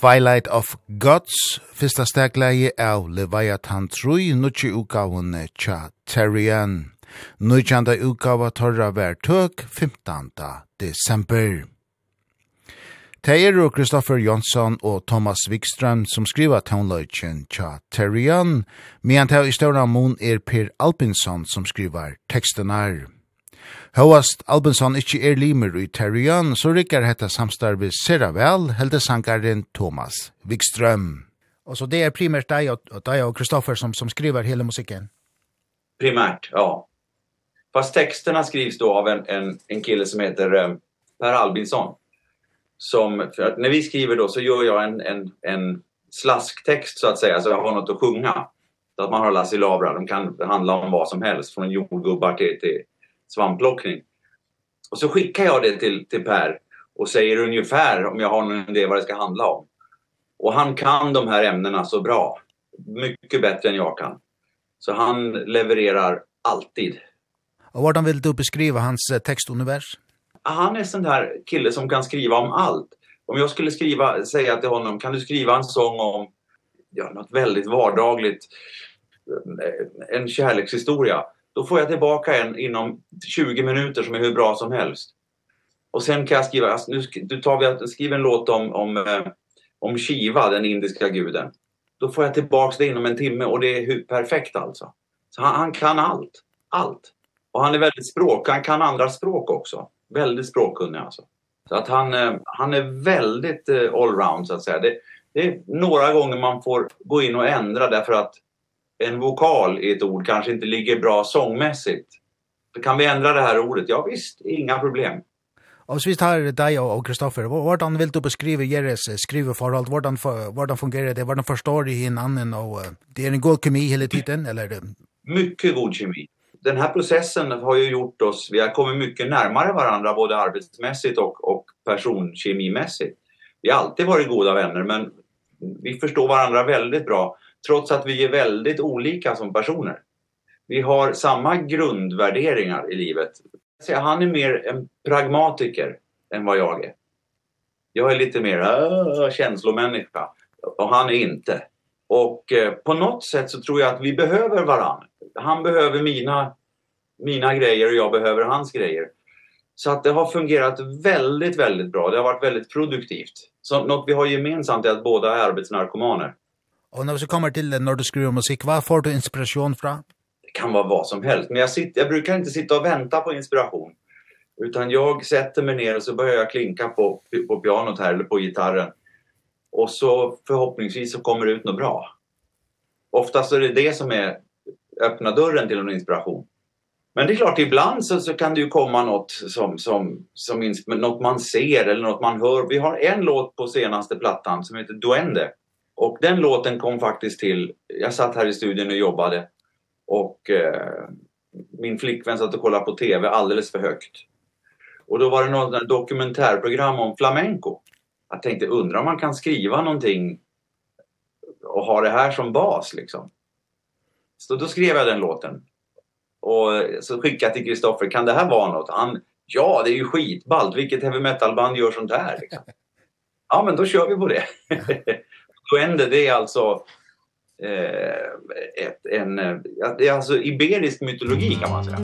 Twilight of Gods, fyrsta stegleie av Leviathan 3, nutje utgavene tja Terrian. Nutjanda utgava torra vær tøk 15. desember. Det er jo Kristoffer Jonsson og Thomas Wikström som skriva tonløyken tja Terrian, men tja i ståra mun er Per Alpinsson som skrivar tekstenar. Hoast Albinsson ikkje er limer i Terrion, så rikkar hetta samstarvi sera vel, helde sangaren Thomas Wikström. Och så det är primärt dig och, och dig Kristoffer som, som skriver hela musiken? Primärt, ja. Fast texterna skrivs då av en, en, en kille som heter um, Per Albinsson. Som, för att när vi skriver då så gör jag en, en, en slasktext så att säga, så jag har något att sjunga. Så att man har Lasse Labra, de kan handla om vad som helst, från jordgubbar till, till svampplockning. Och så skickar jag det till till Per och säger ungefär om jag har någon idé vad det ska handla om. Och han kan de här ämnena så bra. Mycket bättre än jag kan. Så han levererar alltid. Och vad vill du beskriva hans textunivers? Han är sån där kille som kan skriva om allt. Om jag skulle skriva säga till honom kan du skriva en sång om ja något väldigt vardagligt en kärlekshistoria Då får jag tillbaka en inom 20 minuter som är hur bra som helst. Och sen kan jag skriva, alltså, nu du tar vi att skriva en låt om, om, om Shiva, den indiska guden. Då får jag tillbaka det inom en timme och det är hur perfekt alltså. Så han, han kan allt, allt. Och han är väldigt språk, han kan andra språk också. Väldigt språkkunnig alltså. Så att han, han är väldigt allround så att säga. Det, det är några gånger man får gå in och ändra därför att en vokal i ett ord kanske inte ligger bra sångmässigt. Så kan vi ändra det här ordet? Ja visst, inga problem. Och så visst har dig och Kristoffer, hvordan vill du beskriva Jeres skriveforhold? Hvordan, hvordan fungerar det? Hvordan förstår du hinanden? Och, det är en god kemi hela tiden? Eller? Mycket god kemi. Den här processen har ju gjort oss, vi har kommit mycket närmare varandra både arbetsmässigt och, och personkemimässigt. Vi har alltid varit goda vänner men vi förstår varandra väldigt bra trots att vi är väldigt olika som personer. Vi har samma grundvärderingar i livet. Så han är mer en pragmatiker än vad jag är. Jag är lite mer äh, känslomänniska och han är inte. Och eh, på något sätt så tror jag att vi behöver varann. Han behöver mina mina grejer och jag behöver hans grejer. Så att det har fungerat väldigt väldigt bra. Det har varit väldigt produktivt. Så något vi har gemensamt är att båda är arbetsnarkomaner. Och när vi så kommer till när du skriver musik, var får du inspiration fra? Det kan vara vad som helst, men jag sitter jag brukar inte sitta och vänta på inspiration. Utan jag sätter mig ner och så börjar jag klinka på på pianot här eller på gitarren. Och så förhoppningsvis så kommer det ut något bra. Oftast är det det som är öppna dörren till en inspiration. Men det är klart ibland så så kan det ju komma något som som som något man ser eller något man hör. Vi har en låt på senaste plattan som heter Duende Och den låten kom faktiskt till, jag satt här i studion och jobbade och eh, min flickvän satt och kollade på tv alldeles för högt. Och då var det något dokumentärprogram om flamenco. Jag tänkte, undra om man kan skriva någonting och ha det här som bas liksom. Så då skrev jag den låten. Och så skickade jag till Kristoffer, kan det här vara något? Han, ja det är ju skitballt, vilket heavy metal band gör sånt här liksom. [laughs] Ja men då kör vi på det. [laughs] Duende det är alltså eh ett en alltså iberisk mytologi kan man säga.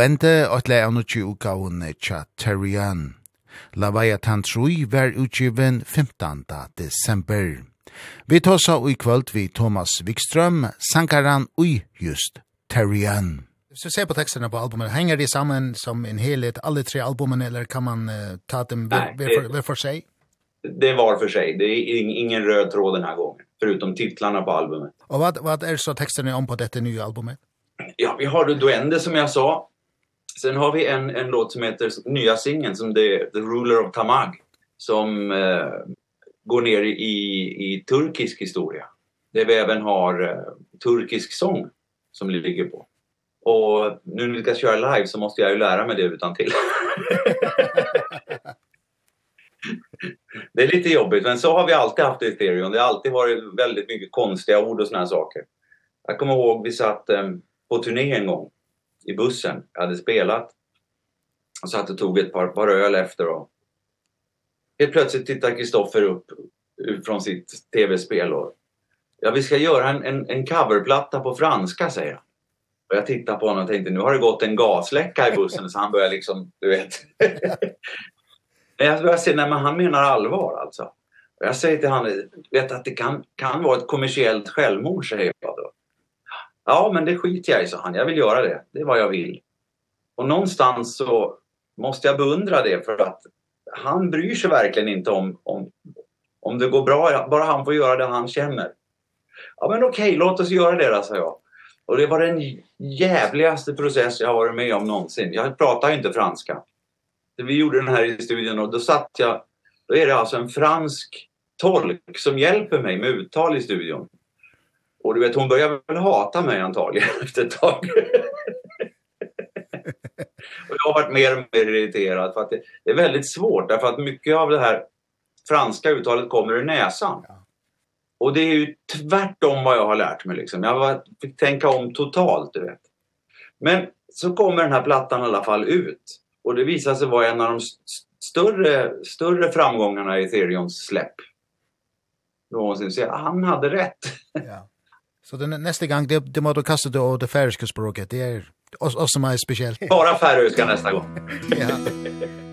ende åtla er nokki utgavene tja Terrian. Lavaja Tantrui var utgiven 15. desember. Vi tåsa i kvöld vi Thomas Wikström, sankaran ui just Terrian. Hvis du ser på teksterna på albumet, hänger de samman som en helhet, alla tre albumen, eller kan man uh, ta dem hver för sig? Det var för sig. Det är ingen röd tråd den här gången, förutom titlarna på albumet. Och vad, vad är så texterna om på dette nya albumet? Ja, vi har Duende som jag sa, Sen har vi en en låt som heter nya singeln som det The Ruler of Tamag som eh, går ner i i turkisk historia. Det vi även har eh, turkisk sång som ligger på. Och nu när vi ska köra live så måste jag ju lära mig det utan till. [laughs] det är lite jobbigt men så har vi alltid haft det i stereon. Det har alltid varit väldigt mycket konstiga ord och såna här saker. Jag kommer ihåg vi satt eh, på turné en gång i bussen. Jag hade spelat. Och satt och tog ett par, par öl efter. Och helt plötsligt tittar Kristoffer upp från sitt tv-spel. Och, ja, vi ska göra en, en, en coverplatta på franska, säger han. Och jag tittar på honom och tänkte, nu har det gått en gasläcka i bussen. Så han börjar liksom, du vet. [laughs] Men jag börjar se, nej men han menar allvar alltså. Och jag säger till han, vet att det kan, kan vara ett kommersiellt självmord, säger jag. Ja, men det skiter jag i, sa han. Jag vill göra det. Det är vad jag vill. Och någonstans så måste jag beundra det för att han bryr sig verkligen inte om om om det går bra bara han får göra det han känner. Ja men okej, låt oss göra det då sa jag. Och det var den jävligaste process jag har varit med om någonsin. Jag pratar ju inte franska. Vi gjorde den här i studion och då satt jag då är det alltså en fransk tolk som hjälper mig med uttal i studion. Och du vet hon började väl hata mig antagligen [laughs] efter ett tag. och jag har varit mer och mer irriterad för att det, det är väldigt svårt därför att mycket av det här franska uttalet kommer ur näsan. Och det är ju tvärtom vad jag har lärt mig liksom. Jag var, fick tänka om totalt, du vet. Men så kommer den här plattan i alla fall ut. Och det visar sig vara en av de större, större framgångarna i Ethereums släpp. Någonsin. Så jag, han hade rätt. Ja. Så den nästa gång det det måste kasta det och det färska språket. Det är oss som är speciellt. Bara färöiska nästa gång. ja. [laughs]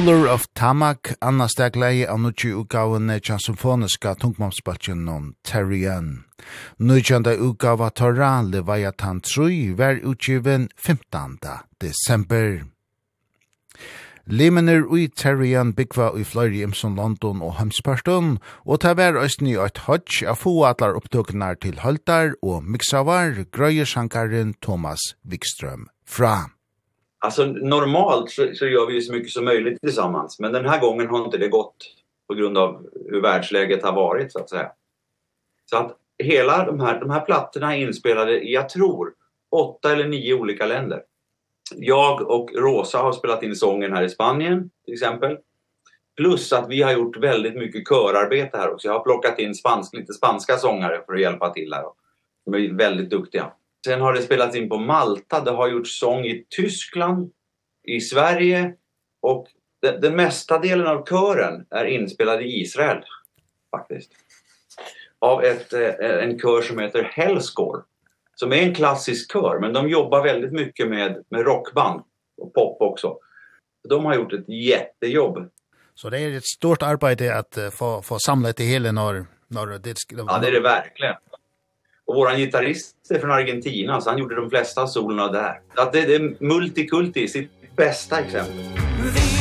Ruler of Tamak, Anna Stegleie, av nutje utgavene tja symfoniska tungmomsbaltjen om Terrian. Nutjanda utgava Torra, Leviathan 3, var utgiven 15. desember. Limener ui Terrian byggva ui fløyri imson London og Hemsparton, og ta vær òsni eit hodj av få atlar opptøknar til Holtar og Miksavar, grøyesankaren Thomas Wikström fra. Alltså normalt så, så gör vi ju så mycket som möjligt tillsammans. Men den här gången har inte det gått på grund av hur världsläget har varit så att säga. Så att hela de här de här plattorna är inspelade i jag tror åtta eller nio olika länder. Jag och Rosa har spelat in sången här i Spanien till exempel. Plus att vi har gjort väldigt mycket körarbete här också. Jag har plockat in spansk lite spanska sångare för att hjälpa till här. De är väldigt duktiga. Sen har det spelats in på Malta, det har gjorts sång i Tyskland, i Sverige och den, den mesta delen av kören är inspelad i Israel faktiskt. Av ett en kör som heter Hellscore som är en klassisk kör men de jobbar väldigt mycket med med rockband och pop också. De har gjort ett jättejobb. Så det är ett stort arbete att få få samla det hela när när det ska Ja, det är det verkligen. Och våran gitarrist är från Argentina så han gjorde de flesta solorna där. Att det är multikulti sitt bästa exempel. Vi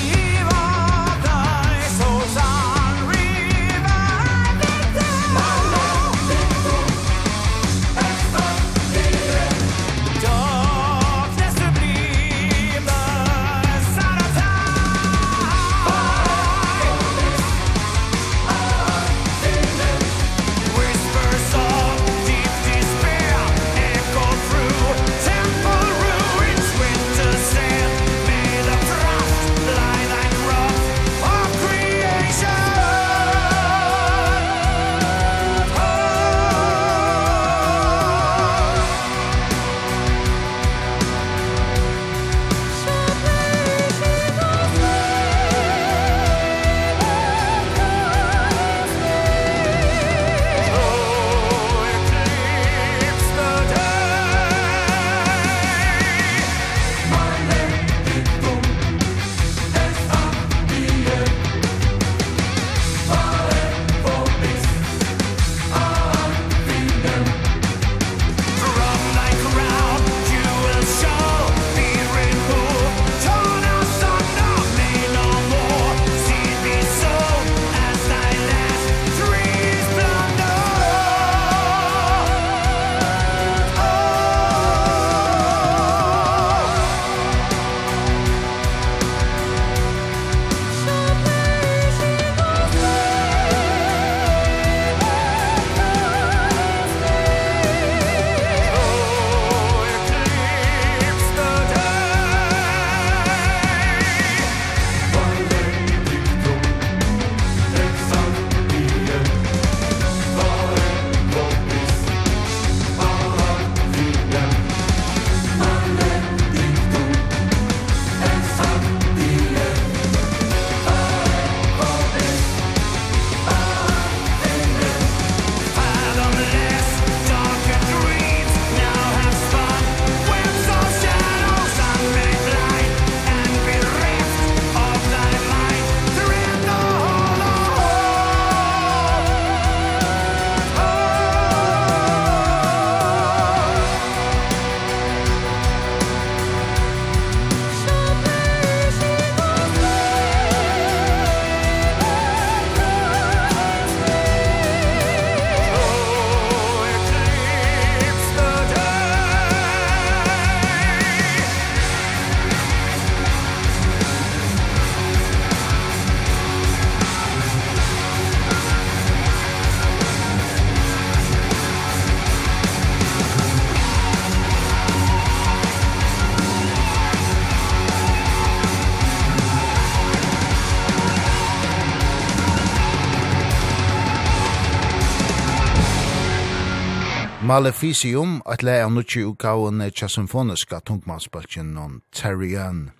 Maleficium, at lei av nutje utgavene tja symfoniska tungmannsbalkjen om Terrian.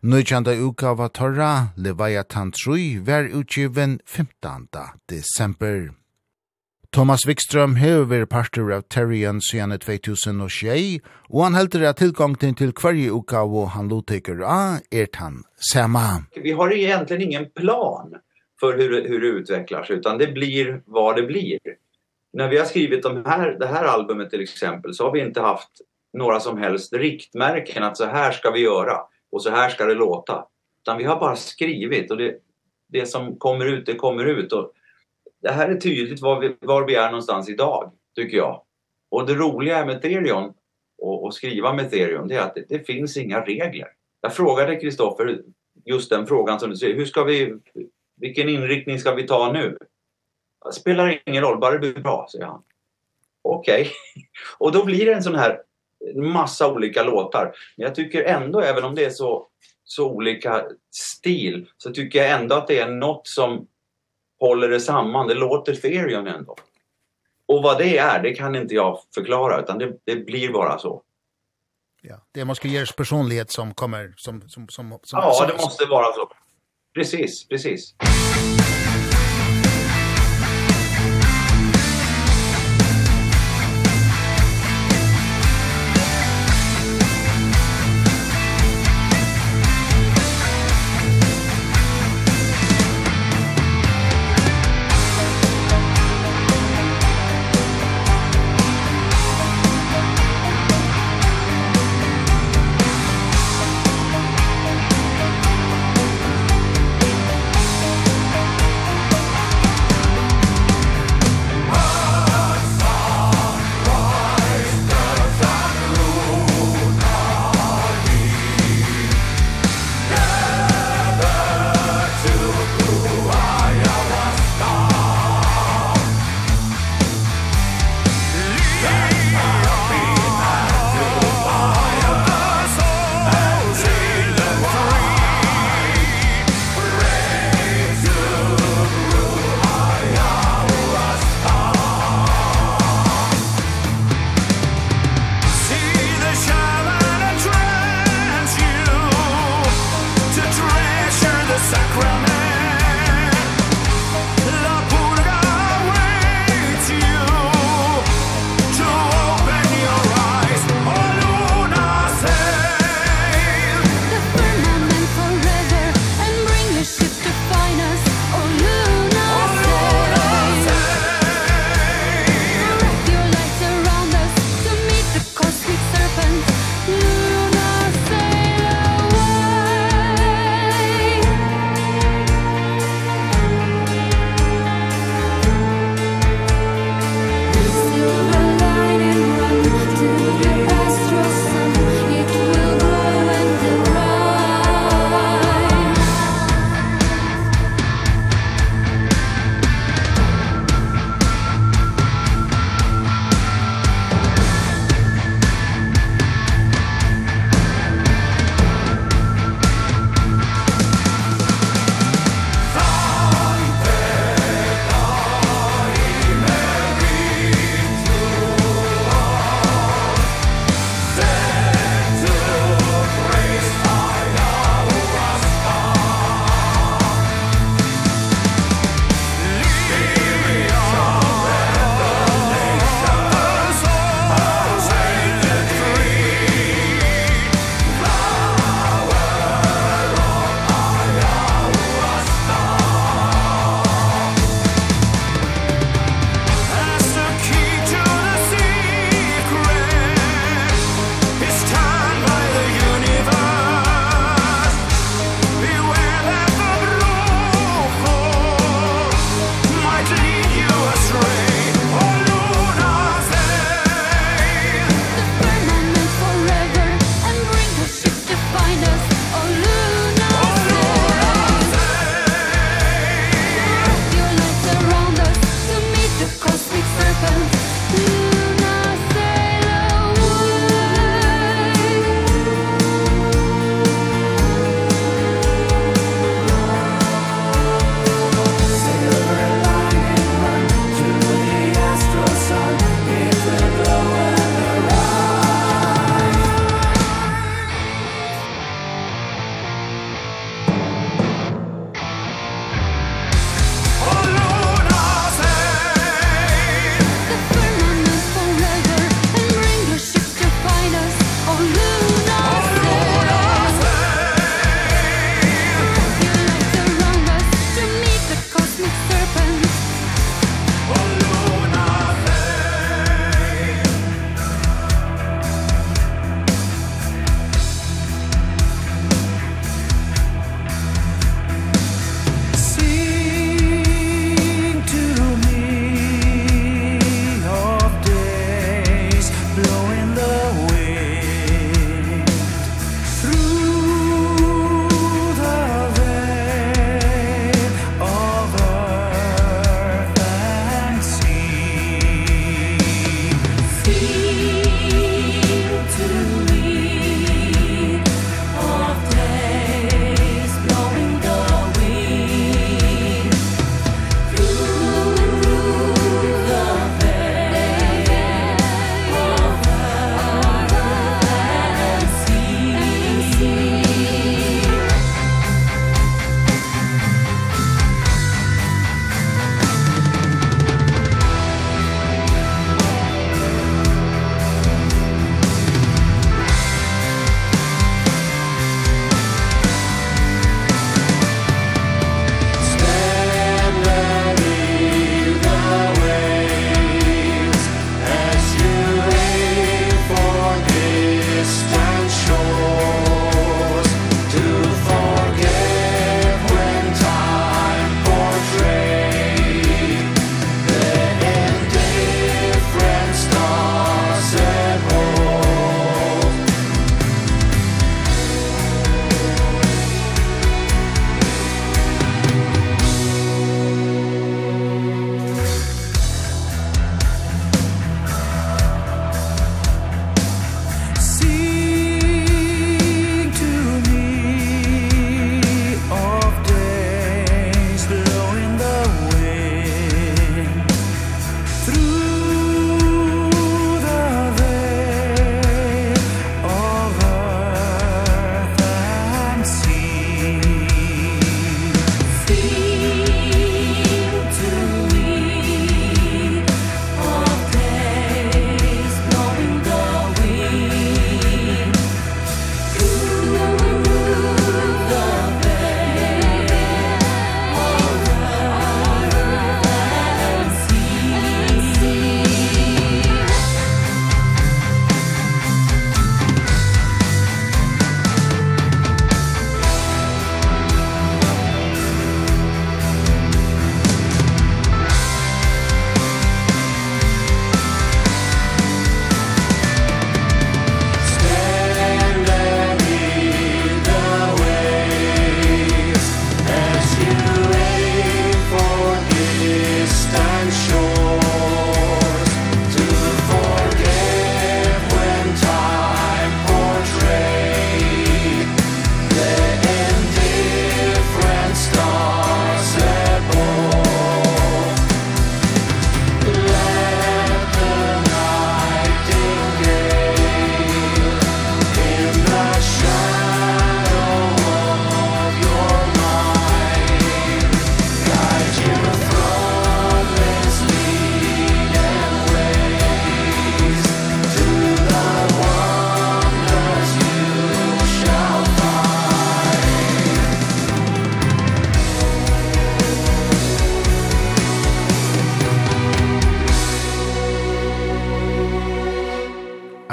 Nutjanda utgava Torra, Leviathan 3, var utgiven 15. desember. Thomas Wikström hever vært parter av Terrian siden 2006, og han helder at tilgången til hverje utgave han loteker av er han samme. Vi har egentligen ingen plan för hur hur det utvecklas utan det blir vad det blir när vi har skrivit de här det här albumet till exempel så har vi inte haft några som helst riktmärken att så här ska vi göra och så här ska det låta. Utan vi har bara skrivit och det det som kommer ut det kommer ut och det här är tydligt var vi var vi är någonstans idag tycker jag. Och det roliga med Ethereum och och skriva med Ethereum det är att det, det finns inga regler. Jag frågade Kristoffer just den frågan som du säger hur ska vi vilken inriktning ska vi ta nu? Det spelar ingen roll, bara det blir bra, säger han. Okej. Okay. [laughs] och då blir det en sån här massa olika låtar. Men jag tycker ändå, även om det är så, så olika stil, så tycker jag ändå att det är något som håller det samman. Det låter Therion ändå. Och vad det är, det kan inte jag förklara, utan det, det blir bara så. Ja, det är måske Gers personlighet som kommer som som som som Ja, som, det måste vara så. Precis, precis. Musik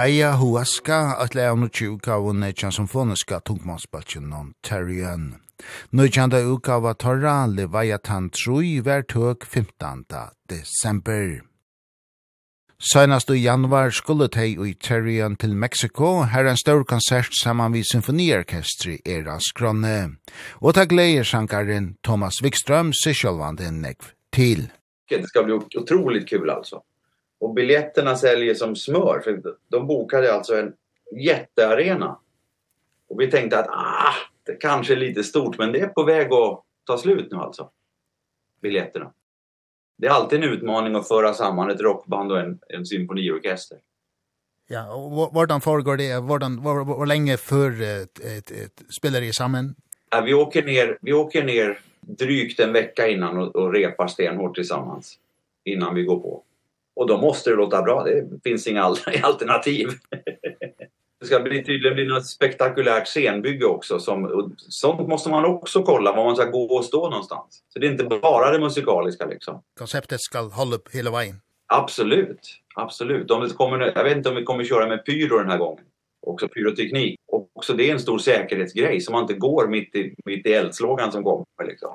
Eia huaska at lea no tjuka og neitjan som foniska tungmannsbaltjen non terrien. Nøytjanda uka var torra Leviathan trui hver tøk 15. desember. Seinast i januar skulle tei i Terrian til Mexico, her en stor konsert saman vi symfoniorkestri Era Skronne. Og ta gleder sjankaren Thomas Wikström, sysjolvande nekv til. Det ska bli otroligt kul alltså. Och biljetterna säljer som smör. För de bokade alltså en jättearena. Och vi tänkte att ah, det kanske är lite stort. Men det är på väg att ta slut nu alltså. Biljetterna. Det är alltid en utmaning att föra samman ett rockband och en, en symfoniorkester. Ja, och vardan föregår det? Vardan, var, var, länge för ett, ett, ett, spelar i samman? Ja, vi åker ner, vi åker ner drygt en vecka innan och, och repar stenhårt tillsammans innan vi går på. Och då måste det låta bra. Det finns inga [laughs] alternativ. [laughs] Det ska bli tydligen bli något spektakulärt scenbygge också som sånt måste man också kolla var man ska gå och stå någonstans. Så det är inte bara det musikaliska liksom. Konceptet ska hålla upp hela vägen. Absolut. Absolut. Om det kommer jag vet inte om vi kommer köra med pyro den här gången. Också pyroteknik. Och också det är en stor säkerhetsgrej som man inte går mitt i mitt i eldslågan som kommer liksom.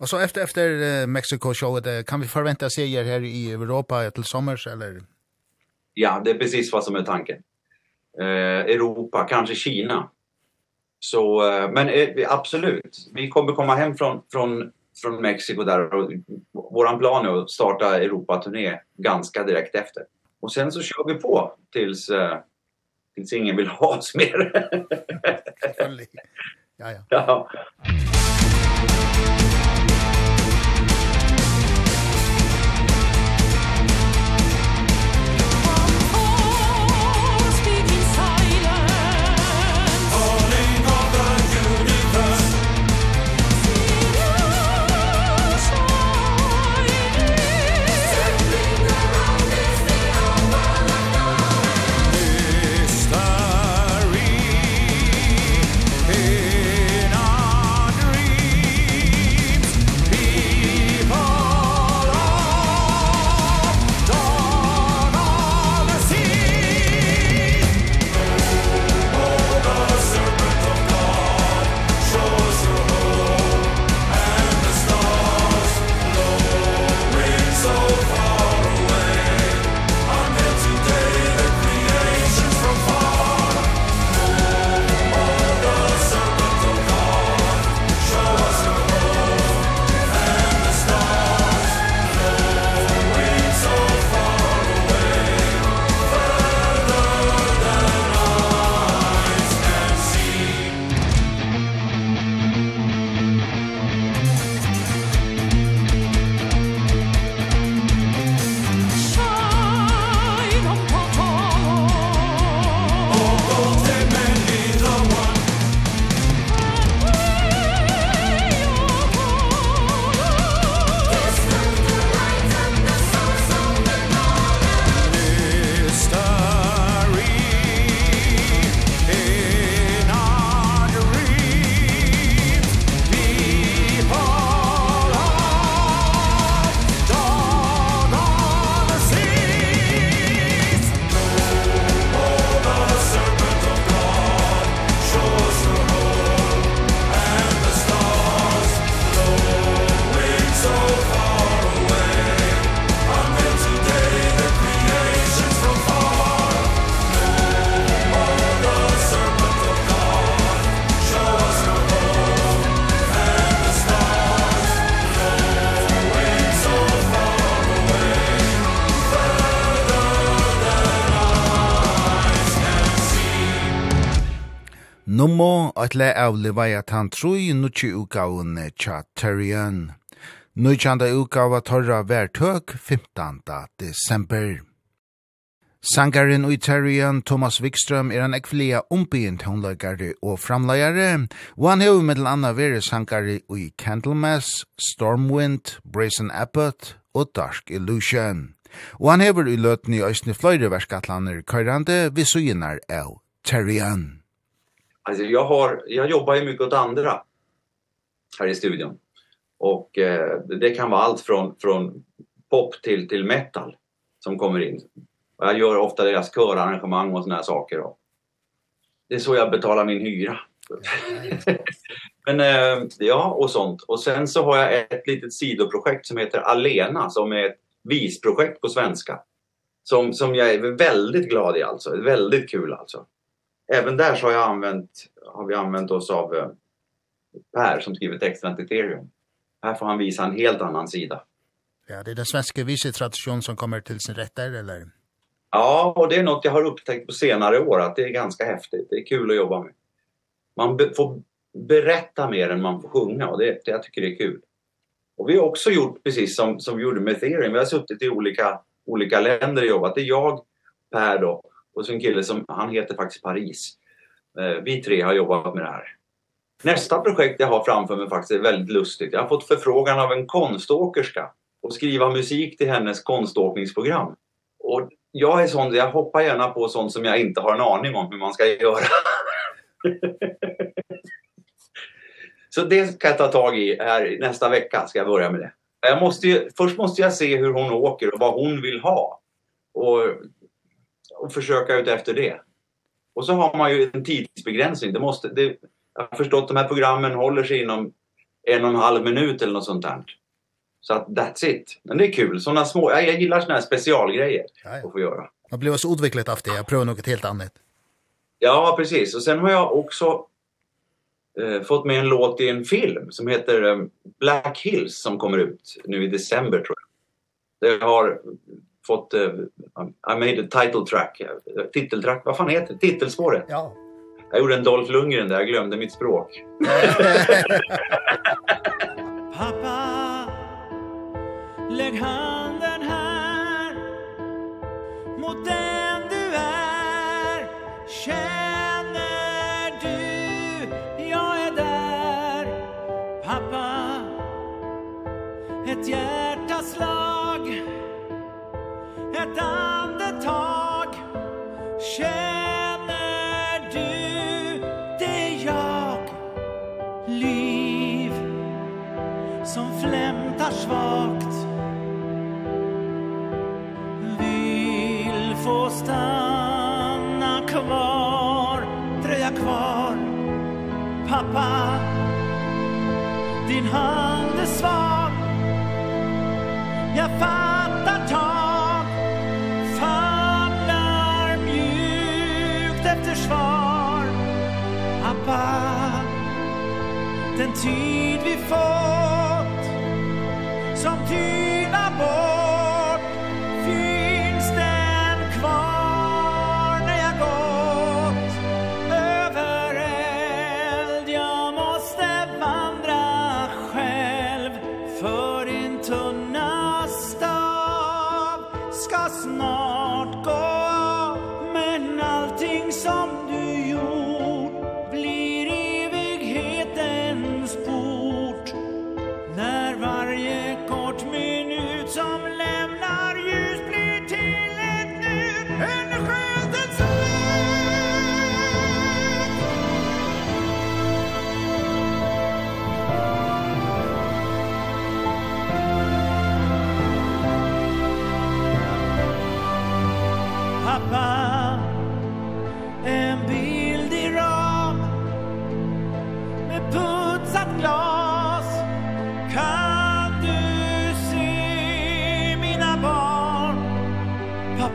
Och så efter efter Mexico show det kan vi förvänta seger här i Europa till sommers, eller Ja, det är precis vad som är tanken. Eh Europa, kanske Kina. Så men eh, absolut. Vi kommer komma hem från från från Mexiko där och våran plan är att starta Europa-turné ganska direkt efter. Och sen så kör vi på tills eh, tills ingen vill ha oss mer. ja ja. [laughs] Ja. Nummo at le av Leviathan tan trui nutsi ugaun tja Terrian. Nutjanda ugaua torra vertøk 15. desember. Sangaren ui Terrian Thomas Wikström er en ekvelia umbyen tonløygare og framløyare, og han hefur mittel anna vere sangare ui Candlemass, Stormwind, Brazen Abbott og Dark Illusion. Og han hefur i løtni i Øysni Fløyre verskatlaner køyrande vi suginar av Terrian. Alltså jag har jag jobbar ju mycket åt andra här i studion. Och eh, det kan vara allt från från pop till till metal som kommer in. Och jag gör ofta deras körarrangemang och såna här saker då. Det är så jag betalar min hyra. [laughs] Men eh, ja och sånt. Och sen så har jag ett litet sidoprojekt som heter Alena som är ett visprojekt på svenska. Som som jag är väldigt glad i alltså. Väldigt kul alltså även där så har jag använt har vi använt oss av eh, Per som skriver texten till Ethereum. Här får han visa en helt annan sida. Ja, det är den svenska visetradition som kommer till sin rätt där eller? Ja, och det är något jag har upptäckt på senare år att det är ganska häftigt. Det är kul att jobba med. Man be får berätta mer än man får sjunga och det, det jag tycker det är kul. Och vi har också gjort precis som som vi gjorde med Ethereum. Vi har suttit i olika olika länder och jobbat. Det är jag Per då Och så en kille som, han heter faktiskt Paris. Eh, vi tre har jobbat med det här. Nästa projekt jag har framför mig faktiskt är väldigt lustigt. Jag har fått förfrågan av en konståkerska att skriva musik till hennes konståkningsprogram. Och jag är sån, jag hoppar gärna på sånt som jag inte har en aning om hur man ska göra. [laughs] så det kan jag ta tag i här nästa vecka ska jag börja med det. Jag måste ju, först måste jag se hur hon åker och vad hon vill ha. Och och försöka ut efter det. Och så har man ju en tidsbegränsning. Det måste det jag har förstått de här programmen håller sig inom en och en halv minut eller något sånt där. Så att that's it. Men det är kul. Såna små jag, jag gillar såna här specialgrejer ja, ja. att få göra. Man blir så utvecklat av det. Jag prövar något helt annat. Ja, precis. Och sen har jag också eh fått med en låt i en film som heter eh, Black Hills som kommer ut nu i december tror jag. Det har fått uh, I made a title track. Titeltrack, vad fan heter det? Titelspåret. Ja. Jag gjorde en Dolph Lundgren där, jag glömde mitt språk. [laughs] Pappa Lägg handen här Mot den du är Känner du Jag är där Pappa Ett hjärta Känner du det jag Liv som flämtar svagt? Vill få stanna kvar Dröja kvar. Pappa Din hand är svag. Jag fann den tid vi får.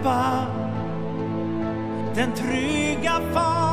släppa den trygga far.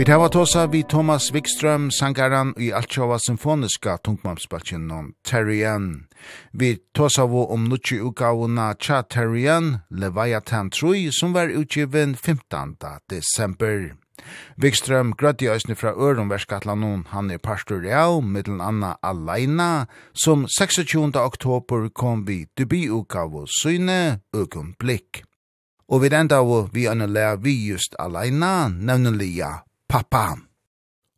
Vi tar var tåsa vi Thomas Wikström, sangaran i Altjova Symfoniska tungmamsbalkjen om Terrien. Vi tåsa vi om nutje utgavuna Tja Terrian, Leviathan 3, som var utgiven 15. desember. Wikström grødde i øsne fra Ørenverskatlanon, han er pastor av, middelen anna Alaina, som 26. oktober kom vi debutugavu syne, økum blikk. Og vi enda vi anna lea vi just Alaina, nevnenlige pappa.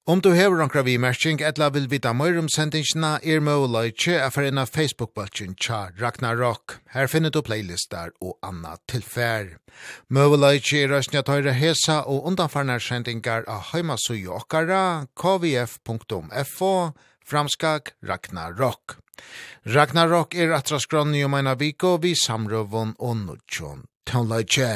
Om du hever onkra vimerking, etla vil vita mer om sendingsina, er møleitje er for en av Facebook-bultjen tja Ragnarok. Her finner du playlistar og anna tilfær. Møleitje er røstnja tøyre hesa og undanfarnar sendingar av heimasui okkara, kvf.fo, framskak Ragnarok. Ragnarok er atras gronni om eina viko vi samrøvun og nudjon. Tønleitje.